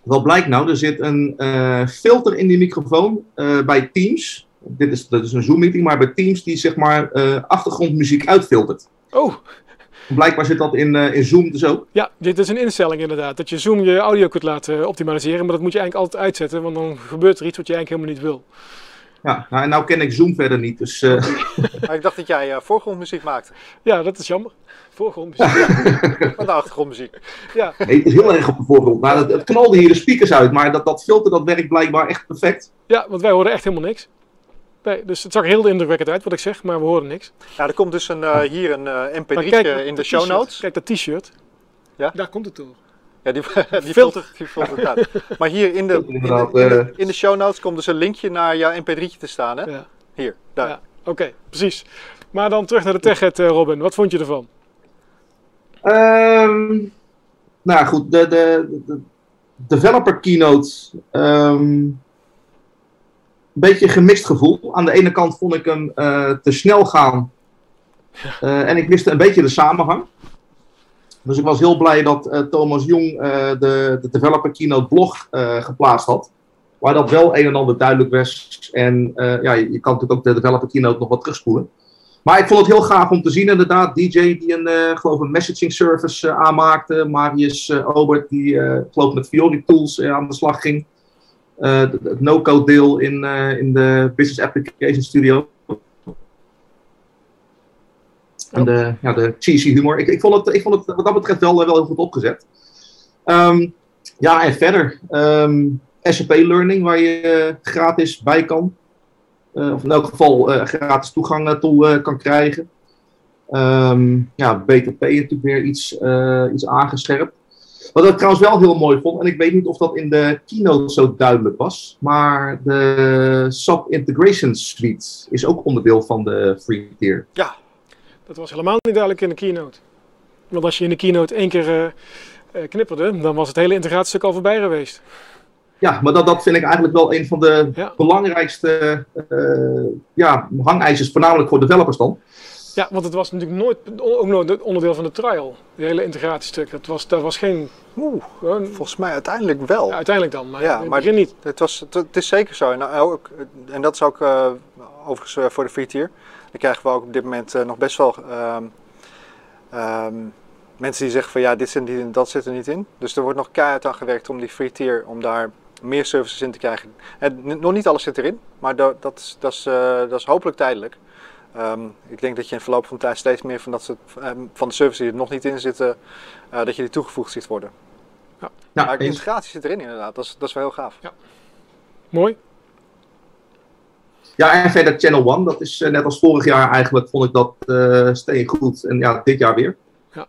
Wat blijkt nou? Er zit een uh, filter in die microfoon uh, bij Teams. Dit is, dat is een Zoom-meeting, maar bij Teams die zeg maar achtergrondmuziek uitfiltert. Oh. Blijkbaar zit dat in, in Zoom dus ook. Ja, dit is een instelling inderdaad. Dat je Zoom je audio kunt laten optimaliseren, maar dat moet je eigenlijk altijd uitzetten, want dan gebeurt er iets wat je eigenlijk helemaal niet wil. Ja, nou, en nou ken ik Zoom verder niet, dus... Uh... ik dacht dat jij uh, voorgrondmuziek maakte. Ja, dat is jammer. Voorgrondmuziek. Ja. Van de achtergrondmuziek. Ja. Nee, het is heel erg op de voorgrond. Maar het, het knalde hier de speakers uit, maar dat, dat filter dat werkt blijkbaar echt perfect. Ja, want wij hoorden echt helemaal niks. Nee, dus het zag er heel indrukwekkend uit wat ik zeg, maar we horen niks. Ja, er komt dus een, uh, hier een mp3 in de show notes. Kijk, dat t-shirt. Ja? Daar komt het door. Ja, die, die filter. Die filter uit. Maar hier in de, in, de, in, de, in de show notes komt dus een linkje naar jouw mp3'tje te staan, hè? Ja. Hier, daar. Ja, Oké, okay, precies. Maar dan terug naar de TechHead, Robin. Wat vond je ervan? Um, nou goed, de, de, de developer keynote. Um, een beetje een gemixt gevoel. Aan de ene kant vond ik hem uh, te snel gaan. Uh, en ik miste een beetje de samenhang. Dus ik was heel blij dat uh, Thomas Jong de, de Developer Keynote blog geplaatst had. Waar dat wel een en ander duidelijk was. En ja, je kan natuurlijk ook de Developer Keynote nog wat terugspoelen. Maar ik vond het heel gaaf om te zien, inderdaad. DJ die een, uh, geloof een messaging service uh, aanmaakte. Marius uh, Obert die, geloof met Fiori Tools aan de slag ging. het no-code deel in, in de Business Application Studio. En de, ja, de cheesy humor. Ik, ik, vond het, ik vond het wat dat betreft wel, wel heel goed opgezet. Um, ja, en verder. Ehm, SAP Learning, waar je gratis bij kan. Uh, of in elk geval uh, gratis toegang toe kan krijgen. Um, ja, BTP natuurlijk weer iets, iets aangescherpt. Wat ik trouwens wel heel mooi vond, en ik weet niet of dat in de keynote zo duidelijk was, maar de SAP Integration Suite is ook onderdeel van de free tier. Ja, dat was helemaal niet duidelijk in de keynote. Want als je in de keynote één keer knipperde, dan was het hele integratiestuk al voorbij geweest. Ja, maar dat, dat vind ik eigenlijk wel een van de belangrijkste uh, ja, hangijzers, voornamelijk voor developers dan. Ja, want het was natuurlijk nooit, ook nooit onderdeel van de trial, het hele integratiestuk. Dat was, dat was geen... Oeh, volgens mij uiteindelijk wel. Ja, uiteindelijk dan, maar, ja, maar begin niet. Het, was, het, is zeker zo. En, ook, en dat is ook uh, overigens voor de free tier. Dan krijgen we ook op dit moment uh, nog best wel um, um, mensen die zeggen van ja, dit zit en dat zit er niet in. Dus er wordt nog keihard aan gewerkt om die free tier, om daar meer services in te krijgen. En nog niet alles zit erin, maar dat, dat, is, dat, is, uh, dat is hopelijk tijdelijk. Um, ik denk dat je in verloop van de tijd steeds meer van, dat soort, van de services die er nog niet in zitten, uh, dat je die toegevoegd ziet worden. Ja. Ja, maar de integratie zit erin inderdaad, dat is, dat is wel heel gaaf. Ja. Mooi. Ja, en verder Channel One, dat is uh, net als vorig jaar eigenlijk, vond ik dat uh, steen goed. En ja, dit jaar weer. Ja,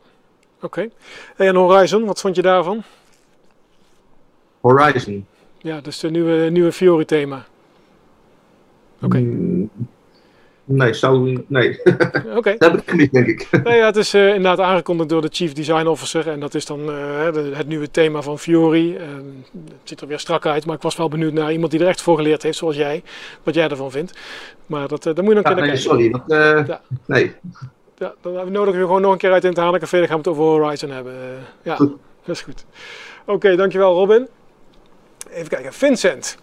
oké. Okay. En Horizon, wat vond je daarvan? Horizon? Ja, dus de nieuwe, nieuwe Fiori thema. Oké. Okay. Mm, Nee, zou, nee. Oké. dat heb ik gemist, denk ik. Nou ja, het is uh, inderdaad aangekondigd door de Chief Design Officer. En dat is dan uh, de, het nieuwe thema van Fiori. Uh, het ziet er weer strak uit, maar ik was wel benieuwd naar iemand die er echt voor geleerd heeft, zoals jij. Wat jij ervan vindt. Maar dat, daar moet je nog ja, nee, kijken. Sorry, dat, ja. nee. Ja, dan nodigen we gewoon nog een keer uit in het Hanencafé. Dan gaan we het over Horizon hebben. ja, dat is goed. Oké, dankjewel Robin. Even kijken, Vincent.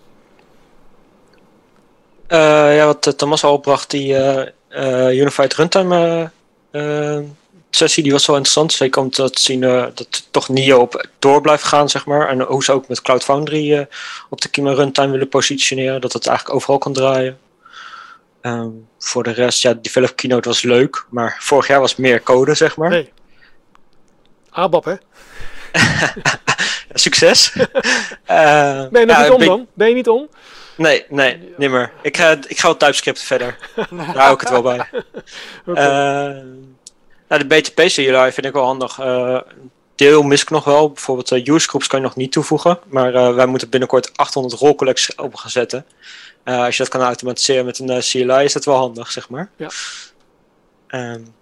Uh, ja, wat Thomas al bracht, die uh, Unified Runtime sessie, die was wel interessant. Zeker om te zien dat toch NIO op door blijft gaan, zeg maar. En hoe ze ook met Cloud Foundry op de Kima Runtime willen positioneren. Dat het eigenlijk overal kan draaien. Um, voor de rest, ja, Develop Keynote was leuk, maar vorig jaar was meer code, zeg maar. Nee. ABAP, hè? Succes. ben je nog niet om dan? Ben je niet om? Nee, nee, niet meer. Ik ga, ik ga wel TypeScript verder. Daar hou ik het wel bij. okay. uh, nou, de BTP CLI vind ik wel handig. Uh, deel mis ik nog wel. Bijvoorbeeld uh, use groups kan je nog niet toevoegen. Maar uh, wij moeten binnenkort 800 rolcollects open gaan zetten. als je dat kan automatiseren met een CLI is dat wel handig, zeg maar. Ja. Um,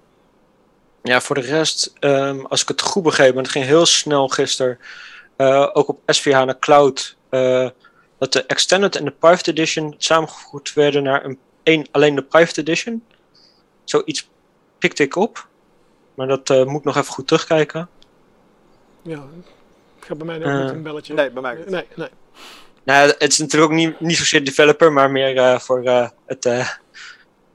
ja, voor de rest, um, als ik het goed begreep, het ging heel snel gisteren. Ook op SVH naar Cloud dat de Extended en de Private Edition samengevoegd werden naar een, alleen de Private Edition. Zoiets pikte ik op. Maar dat uh, moet ik nog even goed terugkijken. Ja, ik ga bij mij uh, niet een belletje. Nee, bij mij niet. Nee, nee. Nou, het is natuurlijk ook niet, niet zozeer developer, maar meer uh, voor het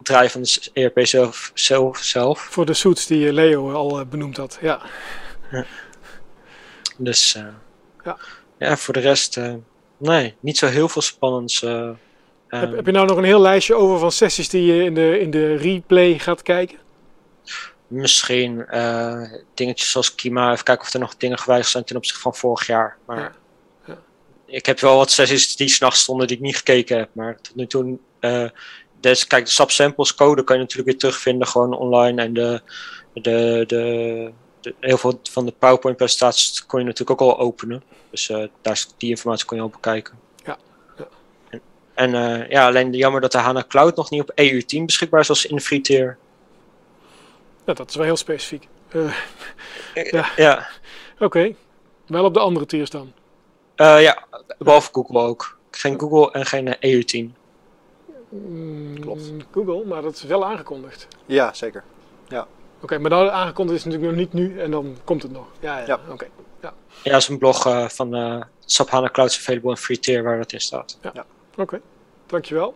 draaien van de ERP zelf, zelf, zelf. Voor de suits die Leo al benoemd had, ja. ja. Dus ja. ja, voor de rest Nee, niet zo heel veel spannends. Uh, heb, heb, je nou nog een heel lijstje over van sessies die je in de, in de replay gaat kijken? Misschien uh, dingetjes zoals Kima. Even kijken of er nog dingen gewijzigd zijn ten opzichte van vorig jaar. Maar ja. Ja. ik heb wel wat sessies die s'nachts stonden die ik niet gekeken heb. Maar tot nu toe. Uh, dus, kijk, de subsamples code kan je natuurlijk weer terugvinden gewoon online. En de, de, de, de heel veel van de PowerPoint presentaties kon je natuurlijk ook al openen. Dus uh, daar, die informatie kon je op bekijken. Ja. ja. En, en uh, ja, alleen jammer dat de HANA Cloud nog niet op EU10 beschikbaar is als in de free tier. Ja, dat is wel heel specifiek. Uh, ja. ja. Oké. Okay. Wel op de andere tiers dan? ja, behalve Google ook. Geen Google en geen EU10. Mm, Klopt. Google, maar dat is wel aangekondigd. Ja, zeker. Ja. Oké, maar dat aangekondigd is natuurlijk nog niet nu en dan komt het nog. Ja, ja. ja. oké. Ja. ja, dat is een blog uh, van uh, SAP HANA Cloud Available en Free Tier waar dat in staat. Ja, ja. oké. Dankjewel.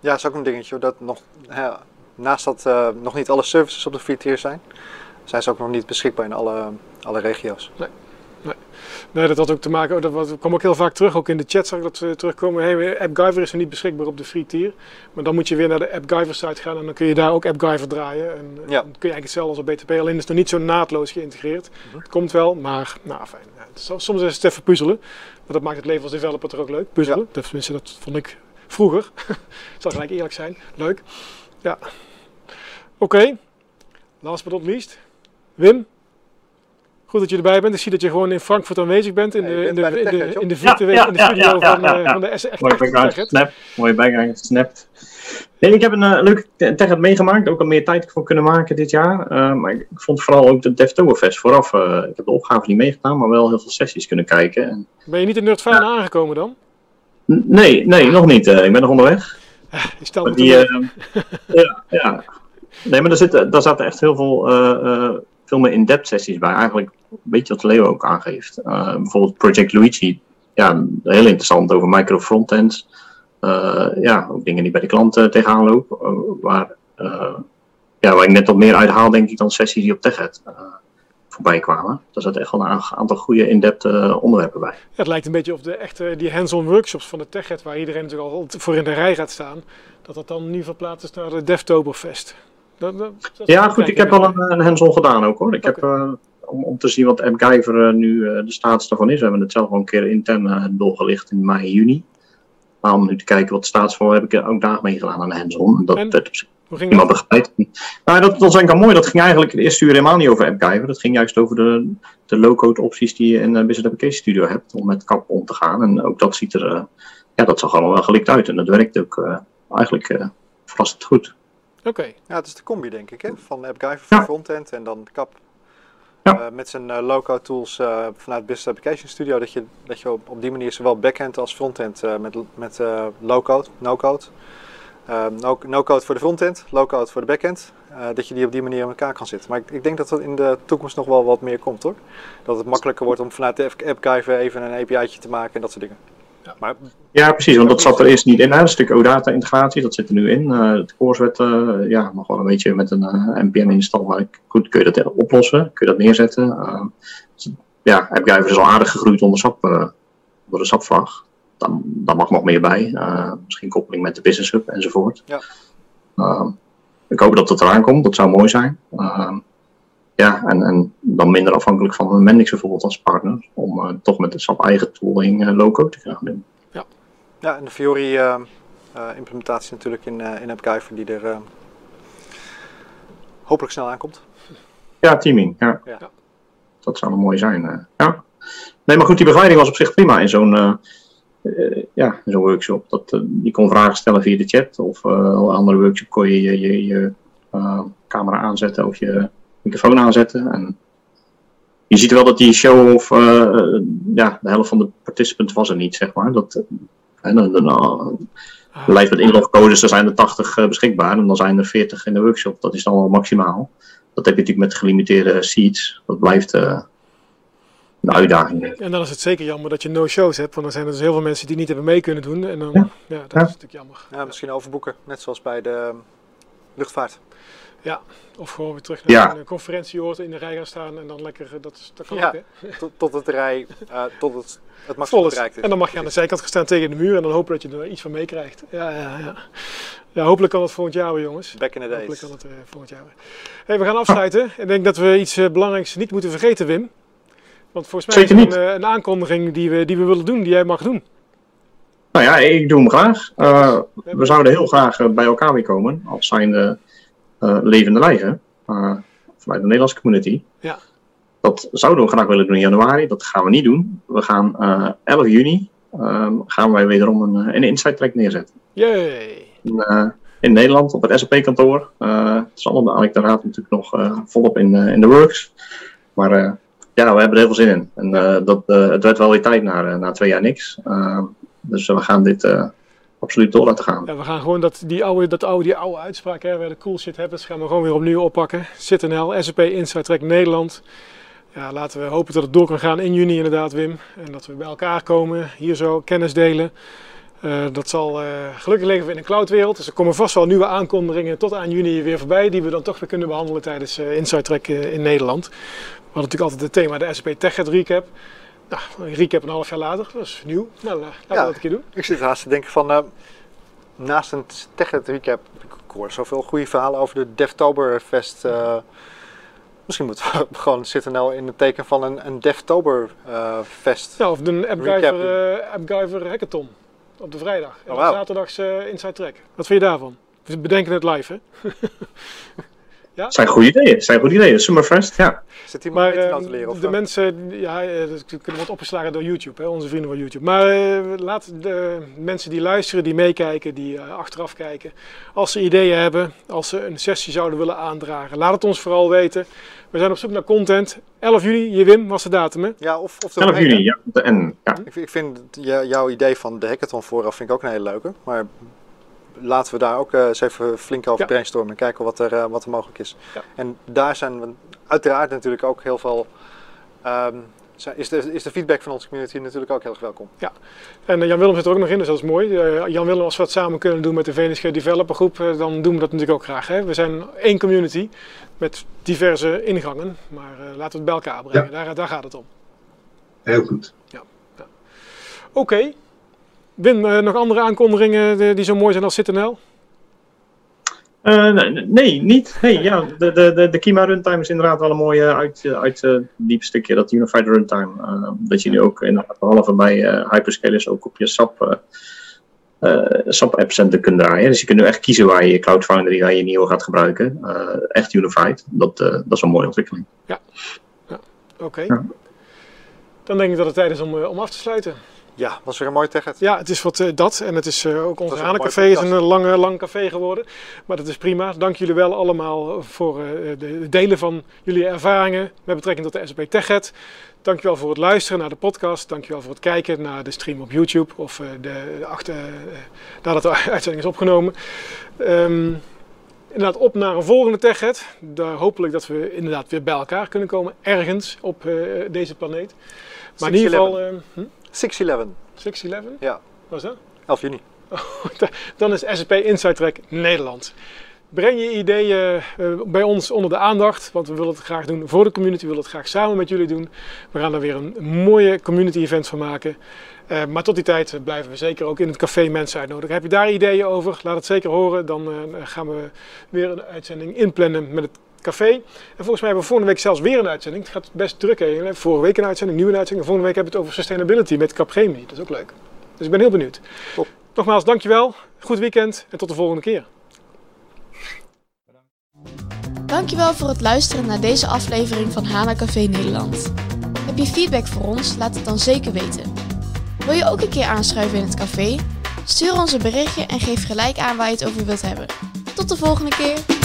Ja, is ook een dingetje dat nog... Ja, naast dat nog niet alle services op de free tier zijn, zijn ze ook nog niet beschikbaar in alle, alle regio's. Nee. Nee. nee, dat had ook te maken, dat kwam ook heel vaak terug, ook in de chat zag ik dat ze terugkomen. Hey, AppGyver is er niet beschikbaar op de free tier. Maar dan moet je weer naar de AppGyver site gaan en dan kun je daar ook AppGyver draaien. En ja. dan kun je eigenlijk hetzelfde als op BTP, alleen is het nog niet zo naadloos geïntegreerd. Mhm. Het komt wel, maar nou fijn. Ja, soms is het even puzzelen, maar dat maakt het leven als developer toch ook leuk, puzzelen. Ja. Tenminste, dat vond ik vroeger. zal gelijk eerlijk zijn, leuk. Ja. Oké, last but not least, Wim. Goed dat je erbij bent. Ik zie dat je gewoon in Frankfurt aanwezig bent. In de, in de, in de, in de virtuele in de studio van, uh, van de echt Mooi background snap. Mooie background snapt. Nee, ik heb een uh, leuke tech meegemaakt. Ook al meer tijd voor kunnen maken dit jaar. Uh, maar ik vond vooral ook de DevTowerfest vooraf. ik heb de opgave niet meegedaan, maar wel heel veel sessies kunnen kijken. En, ben je niet in Nerdfaan aangekomen dan? Nee, nee, nog niet. ik ben nog onderweg. je stelt die, ja, ja. Nee, maar zit, daar zaten echt heel veel veel meer in-depth sessies bij. Eigenlijk een beetje wat Leo ook aangeeft. Uh, bijvoorbeeld Project Luigi. Ja, heel interessant over micro frontends. Uh, ja, ook dingen die bij de klanten tegenaan lopen. Waar, ja, waar ik net wat meer uithaal, denk ik, dan sessies die op TechEd voorbij kwamen. Daar zat echt wel een aantal goede in-depth onderwerpen bij. Het lijkt een beetje of de echte die hands-on workshops van de TechEd, waar iedereen natuurlijk al voor in de rij gaat staan, dat dat dan nu verplaatst is naar de DevToberfest ja, goed, ik heb wel een, een hands-on gedaan ook hoor. Ik heb, uh, om, om te zien wat AppGyver uh, nu uh, de status daarvan is. We hebben het zelf al een keer intern doorgelicht in mei, juni. Maar om nu te kijken wat de status van heb ik ook daar mee gedaan aan hands-on. Dat werd iemand begeleid. Nou, dat, dat was eigenlijk al mooi. Dat ging eigenlijk de eerste uur helemaal niet over AppGyver. Dat ging juist over de, de low-code opties die je in Business Application Studio hebt. Om met kap om te gaan. En ook dat ziet er, ja, dat zag allemaal wel gelikt uit. En dat werkt ook eigenlijk verrassend goed. Oké. Ja, het is de combi denk ik, hè? van AppGyver voor frontend en dan Cap ja. Uh, met zijn uh, low-code tools uh, vanuit Business Application Studio, dat je, dat je op, op die manier zowel backend als frontend met, met low-code, no-code, no-code no voor de frontend, low-code voor de backend, dat je die op die manier in elkaar kan zetten. Maar ik, ik, denk dat er in de toekomst nog wel wat meer komt hoor. Dat het makkelijker wordt om vanuit de AppGyver even een API'tje te maken en dat soort dingen. Ja, maar, ja, precies, want dat zat er eerst niet in. Hè. Een stuk OData-integratie, dat zit er nu in. Uh, het course werd uh, ja, nog wel een beetje met een uh, eh, NPM-install. Maar goed, kun je dat oplossen? Kun je dat neerzetten? ja, AppGyver is al aardig gegroeid onder, SAP, onder de SAP-vlag. Dan, dan mag nog meer bij. misschien koppeling met de Business Hub enzovoort. Ja. ik hoop dat dat eraan komt, dat zou mooi zijn. Ja, en, en dan minder afhankelijk van Mendix bijvoorbeeld als partner. Om toch met de SAP eigen tooling low-code te gaan doen. Ja, en de Fiori uh, uh, implementatie natuurlijk in, uh, in AppGyver die er hopelijk snel aankomt. Ja, teaming. Ja. ja. Dat zou nog mooi zijn. ja. Nee, maar goed, die begeleiding was op zich prima in zo'n ja, zo'n workshop. Dat, je kon vragen stellen via de chat of een andere workshop kon je je, je, je camera aanzetten of je microfoon aanzetten. En je ziet wel dat die show of ja, de helft van de participants was er niet, zeg maar. Dat, en dan, dan, dan lijst met inlogcodes, er zijn er 80 uh, beschikbaar en dan zijn er 40 in de workshop. Dat is dan al maximaal. Dat heb je natuurlijk met gelimiteerde seats. Dat blijft uh, een uitdaging. En dan is het zeker jammer dat je no-shows hebt, want dan zijn er dus heel veel mensen die niet hebben mee kunnen doen. En dan, ja, ja dat is natuurlijk jammer. Ja, misschien overboeken, net zoals bij de ehm, luchtvaart. Ja, of gewoon weer terug naar een conferentieoord in de rij gaan staan en dan lekker, eh, dat, dat kan ja, ook, hè? Tot, tot het rij, uh, tot het, het maximum bereikt is. En dan mag je aan de zijkant gaan staan tegen de muur en dan hopen dat je er iets van meekrijgt. Ja, ja, ja. Ja, hopelijk kan het volgend jaar weer, jongens. Back in the days. Hopelijk kan het uh, volgend jaar weer. Hey, we gaan afsluiten. Ik denk dat we iets uh, belangrijks niet moeten vergeten, Wim. Want volgens mij Zeker is er een, een, aankondiging die we, die we willen doen, die jij mag doen. Nou ja, ik doe hem graag. we zouden heel graag bij elkaar weer komen als zijnde uh, levende lijven uh, vanuit de Nederlandse community. Ja. Dat zouden we graag willen doen in januari. Dat gaan we niet doen. We gaan uh, 11 juni ehm, gaan wij wederom een, een Insight Track neerzetten. Yay! In, in Nederland op het SAP-kantoor. het is allemaal eigenlijk natuurlijk nog volop in, in de works. Maar ja, we hebben er heel veel zin in. En dat, het werd wel weer tijd na, na twee jaar niks. dus we gaan dit absoluut door laten gaan. We gaan gewoon dat, die, oude, dat oude, die oude uitspraak, hè, waar de cool shit hebben, gaan we gewoon weer opnieuw oppakken. ZNL, SAP Inside Track Nederland. Ja, laten we hopen dat het door kan gaan in juni inderdaad, Wim. En dat we bij elkaar komen, hier zo kennis delen. dat zal gelukkig liggen we in een cloudwereld. Dus er komen vast wel nieuwe aankondigingen tot aan juni weer voorbij. Die we dan toch weer kunnen behandelen tijdens Inside Track in Nederland. We hadden natuurlijk altijd het thema de SAP TechEd Recap. Nou, een recap een half jaar later, dat is nieuw. Nou, laten we dat een keer doen. Ik zit haast te denken van, naast een TechEd Recap, ik hoor zoveel goede verhalen over de Devtoberfest. Uh, Misschien moeten we gewoon zitten nou in het teken van een, een Devtoberfest. Uh, ja, of een AppGyver, uh, AppGyver Hackathon op de vrijdag. En oh, wow. zaterdags Inside Track. Wat vind je daarvan? We bedenken het live, hè? Ja? zijn goede ideeën. zijn goede ideeën. Summerfest, ja. Zit iemand maar, uh, te leren? Of de mensen, ja, eh, dat kunnen worden opgeslagen door YouTube, hè, onze vrienden van YouTube. Maar uh, laat de mensen die luisteren, die meekijken, die uh, achteraf kijken, als ze ideeën hebben, als ze een sessie zouden willen aandragen, laat het ons vooral weten. We zijn op zoek naar content. 11 juli, je Wim, was de datum, hè? Ja, of, of 11 juli, ja. De N, ja. Ik, ik vind jouw idee van de hackathon vooraf vind ik ook een hele leuke. Maar laten we daar ook uh, eens even flink over ja. brainstormen en kijken wat er, uh, wat er mogelijk is. Ja. En daar zijn we uiteraard natuurlijk ook heel veel. Um, is de, is de feedback van onze community natuurlijk ook heel erg welkom. Ja, en uh, Jan Willem zit er ook nog in, dus dat is mooi. Jan Willem, als we dat samen kunnen doen met de VNSG Developer Groep, dan doen we dat natuurlijk ook graag. Hè? We zijn één community met diverse ingangen, maar laten we het bij elkaar brengen. Ja. Daar, daar gaat het om. Heel goed. Ja. Oké, Wim, uh, nog andere aankondigingen die, die zo mooi zijn als CityNL? Uh, nee, niet. Nee, ja, de, de, de, de Kima runtime is inderdaad wel een mooie uit, uit uh, diep stukje, dat unified runtime. Dat je nu ook inderdaad behalve bij hyperscalers ook op je SAP, SAP App Center kunt draaien. Dus je kunt nu echt kiezen waar je je Cloud Foundry, waar je nieuwe gaat gebruiken. echt unified. Dat, dat is een mooie ontwikkeling. Ja, ja. oké. Okay. Ja. Dan denk ik dat het tijd is om, om af te sluiten. Ja, was weer een mooi tegen. Ja, het is wat uh, dat. En het is uh, ook ons Hanencafé is een lange, lang café geworden. Maar dat is prima. Dank jullie wel allemaal voor uh, de delen van jullie ervaringen met betrekking tot de SAP TechEd. Dankjewel voor het luisteren naar de podcast. Dankjewel voor het kijken naar de stream op YouTube of de, achter, nadat de uitzending is opgenomen. Um, inderdaad op naar een volgende TechEd. Daar hopelijk dat we inderdaad weer bij elkaar kunnen komen. Ergens op deze planeet. Maar in ieder geval... Hm? 611. 611? Ja. Wat is dat? 11 juni. Dan is SAP Inside Track Nederland. Breng je ideeën uh, bij ons onder de aandacht, want we willen het graag doen voor de community, we willen het graag samen met jullie doen. We gaan er weer een mooie community event van maken. Uh, maar tot die tijd blijven we zeker ook in het café mensen uitnodigen. Heb je daar ideeën over? Laat het zeker horen. Dan uh, gaan we weer een uitzending inplannen met het café. En volgens mij hebben we volgende week zelfs weer een uitzending. Het gaat best druk. Hè? Vorige week een uitzending, nieuwe uitzending. Volgende week hebben we het over sustainability met Capgemini. Dat is ook leuk. Dus ik ben heel benieuwd. Top. Nogmaals, dankjewel. Goed weekend en tot de volgende keer. Dankjewel voor het luisteren naar deze aflevering van Hana Café Nederland. Heb je feedback voor ons? Laat het dan zeker weten. Wil je ook een keer aanschuiven in het café? Stuur ons een berichtje en geef gelijk aan waar je het over wilt hebben. Tot de volgende keer!